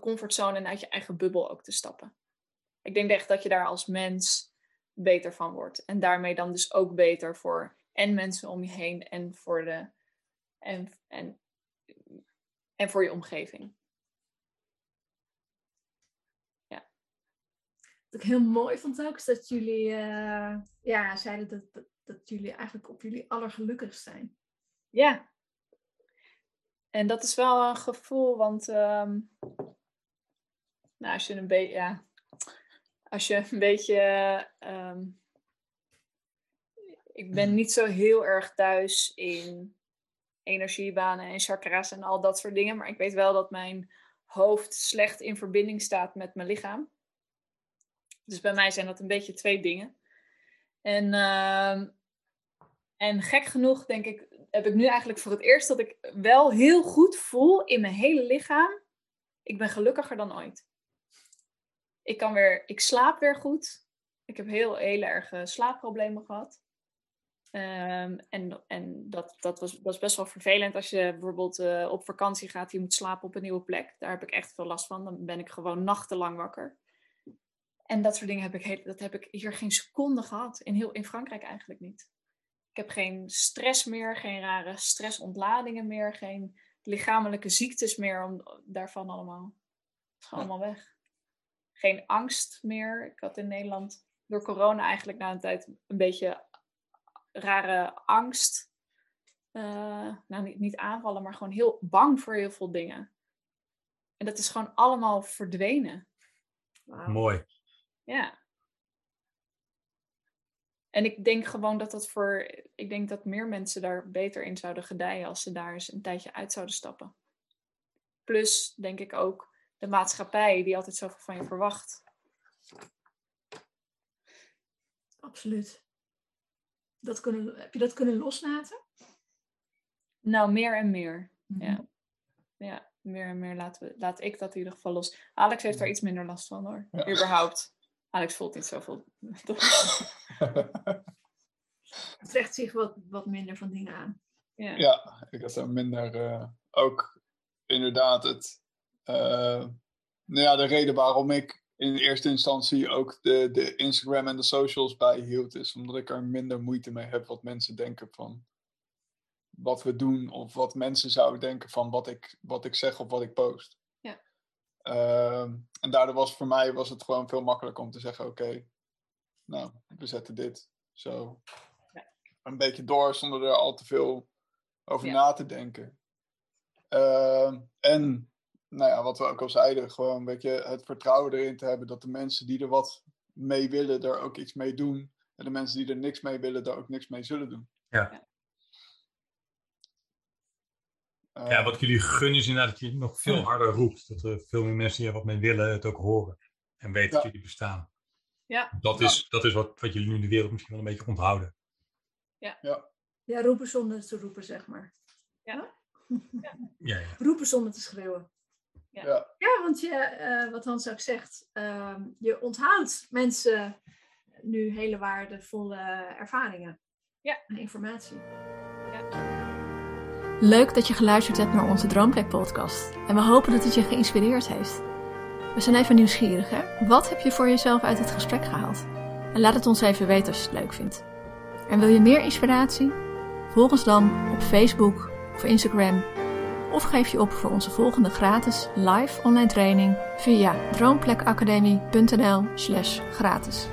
comfortzone en uit je eigen bubbel ook te stappen. Ik denk echt dat je daar als mens beter van wordt. En daarmee dan dus ook beter voor en mensen om je heen en voor de en, en, en voor je omgeving. Ik heel mooi vond ook, is dat jullie eh, ja, zeiden dat, dat, jullie eigenlijk op jullie allergelukkigst zijn. Ja. En dat is wel een gevoel, want ehm, nou, als je een beetje, ja, als je een beetje, ehm, ik ben niet zo heel erg thuis in energiebanen en chakra's en al dat soort dingen, maar ik weet wel dat mijn hoofd slecht in verbinding staat met mijn lichaam. Dus bij mij zijn dat een beetje twee dingen. En ehm, en gek genoeg, denk ik, heb ik nu eigenlijk voor het eerst dat ik wel heel goed voel in mijn hele lichaam. Ik ben gelukkiger dan ooit. Ik kan weer, ik slaap weer goed. Ik heb heel, heel erg slaapproblemen gehad. Ehm, en en dat, dat, was, dat is best wel vervelend als je bijvoorbeeld eh, op vakantie gaat. Je moet slapen op een nieuwe plek. Daar heb ik echt veel last van. Dan ben ik gewoon nachtenlang wakker. En dat soort dingen heb ik, heel, dat heb ik hier geen seconde gehad. In, heel, in Frankrijk eigenlijk niet. Ik heb geen stress meer, geen rare stressontladingen meer, geen lichamelijke ziektes meer om, daarvan allemaal. Het is gewoon allemaal weg. Geen angst meer. Ik had in Nederland door corona eigenlijk na een tijd een beetje rare angst. Eh, nou, niet, niet aanvallen, maar gewoon heel bang voor heel veel dingen. En dat is gewoon allemaal verdwenen. Mooi. Ja. En ik denk gewoon dat dat voor. Ik denk dat meer mensen daar beter in zouden gedijen als ze daar eens een tijdje uit zouden stappen. Plus, denk ik ook, de maatschappij die altijd zoveel van je verwacht. Absoluut. Dat kunnen, heb je dat kunnen loslaten? Nou, meer en meer. Mhm. Ja. Ja, meer en meer laten we, laat ik dat in ieder geval los. Alex heeft daar iets minder last van hoor. Ja. Überhaupt. Alex voelt niet zoveel. (laughs) Het trekt zich wat, wat minder van dingen aan. ja. Ja, ik had er minder. eh, ook inderdaad het. eh, nou ja, de reden waarom ik in eerste instantie ook de, de Instagram en de socials bijhield, is omdat ik er minder moeite mee heb wat mensen denken van wat we doen, of wat mensen zouden denken van wat ik, wat ik zeg of wat ik post. Ehm, en daardoor was voor mij was het gewoon veel makkelijker om te zeggen: oké, nou, we zetten dit zo een beetje door zonder er al te veel over Ja. na te denken. Ehm, en nou ja, wat we ook al zeiden, gewoon weet je, het vertrouwen erin te hebben dat de mensen die er wat mee willen, er ook iets mee doen. En de mensen die er niks mee willen, daar ook niks mee zullen doen. Ja. Eh, Ja, wat ik jullie gun is inderdaad dat je het nog veel Ja. harder roept. Dat er veel meer mensen die er wat mee willen het ook horen. En weten dat Ja. jullie bestaan. Ja. Dat is, dat is wat, wat jullie nu in de wereld misschien wel een beetje onthouden. Ja, roepen zonder te roepen, zeg maar. Ja. (laughs) Ja, ja. Roepen zonder te schreeuwen. Ja. ja. Ja, want je, eh, wat Hans ook zegt, ehm, je onthoudt mensen nu hele waardevolle ervaringen Ja. en informatie. Ja. Leuk dat je geluisterd hebt naar onze Droomplek podcast. En we hopen dat het je geïnspireerd heeft. We zijn even nieuwsgierig, hè? Wat heb je voor jezelf uit het gesprek gehaald? En laat het ons even weten als je het leuk vindt. En wil je meer inspiratie? Volg ons dan op Facebook of Instagram. Of geef je op voor onze volgende gratis live online training via droomplekacademie.nl slash gratis.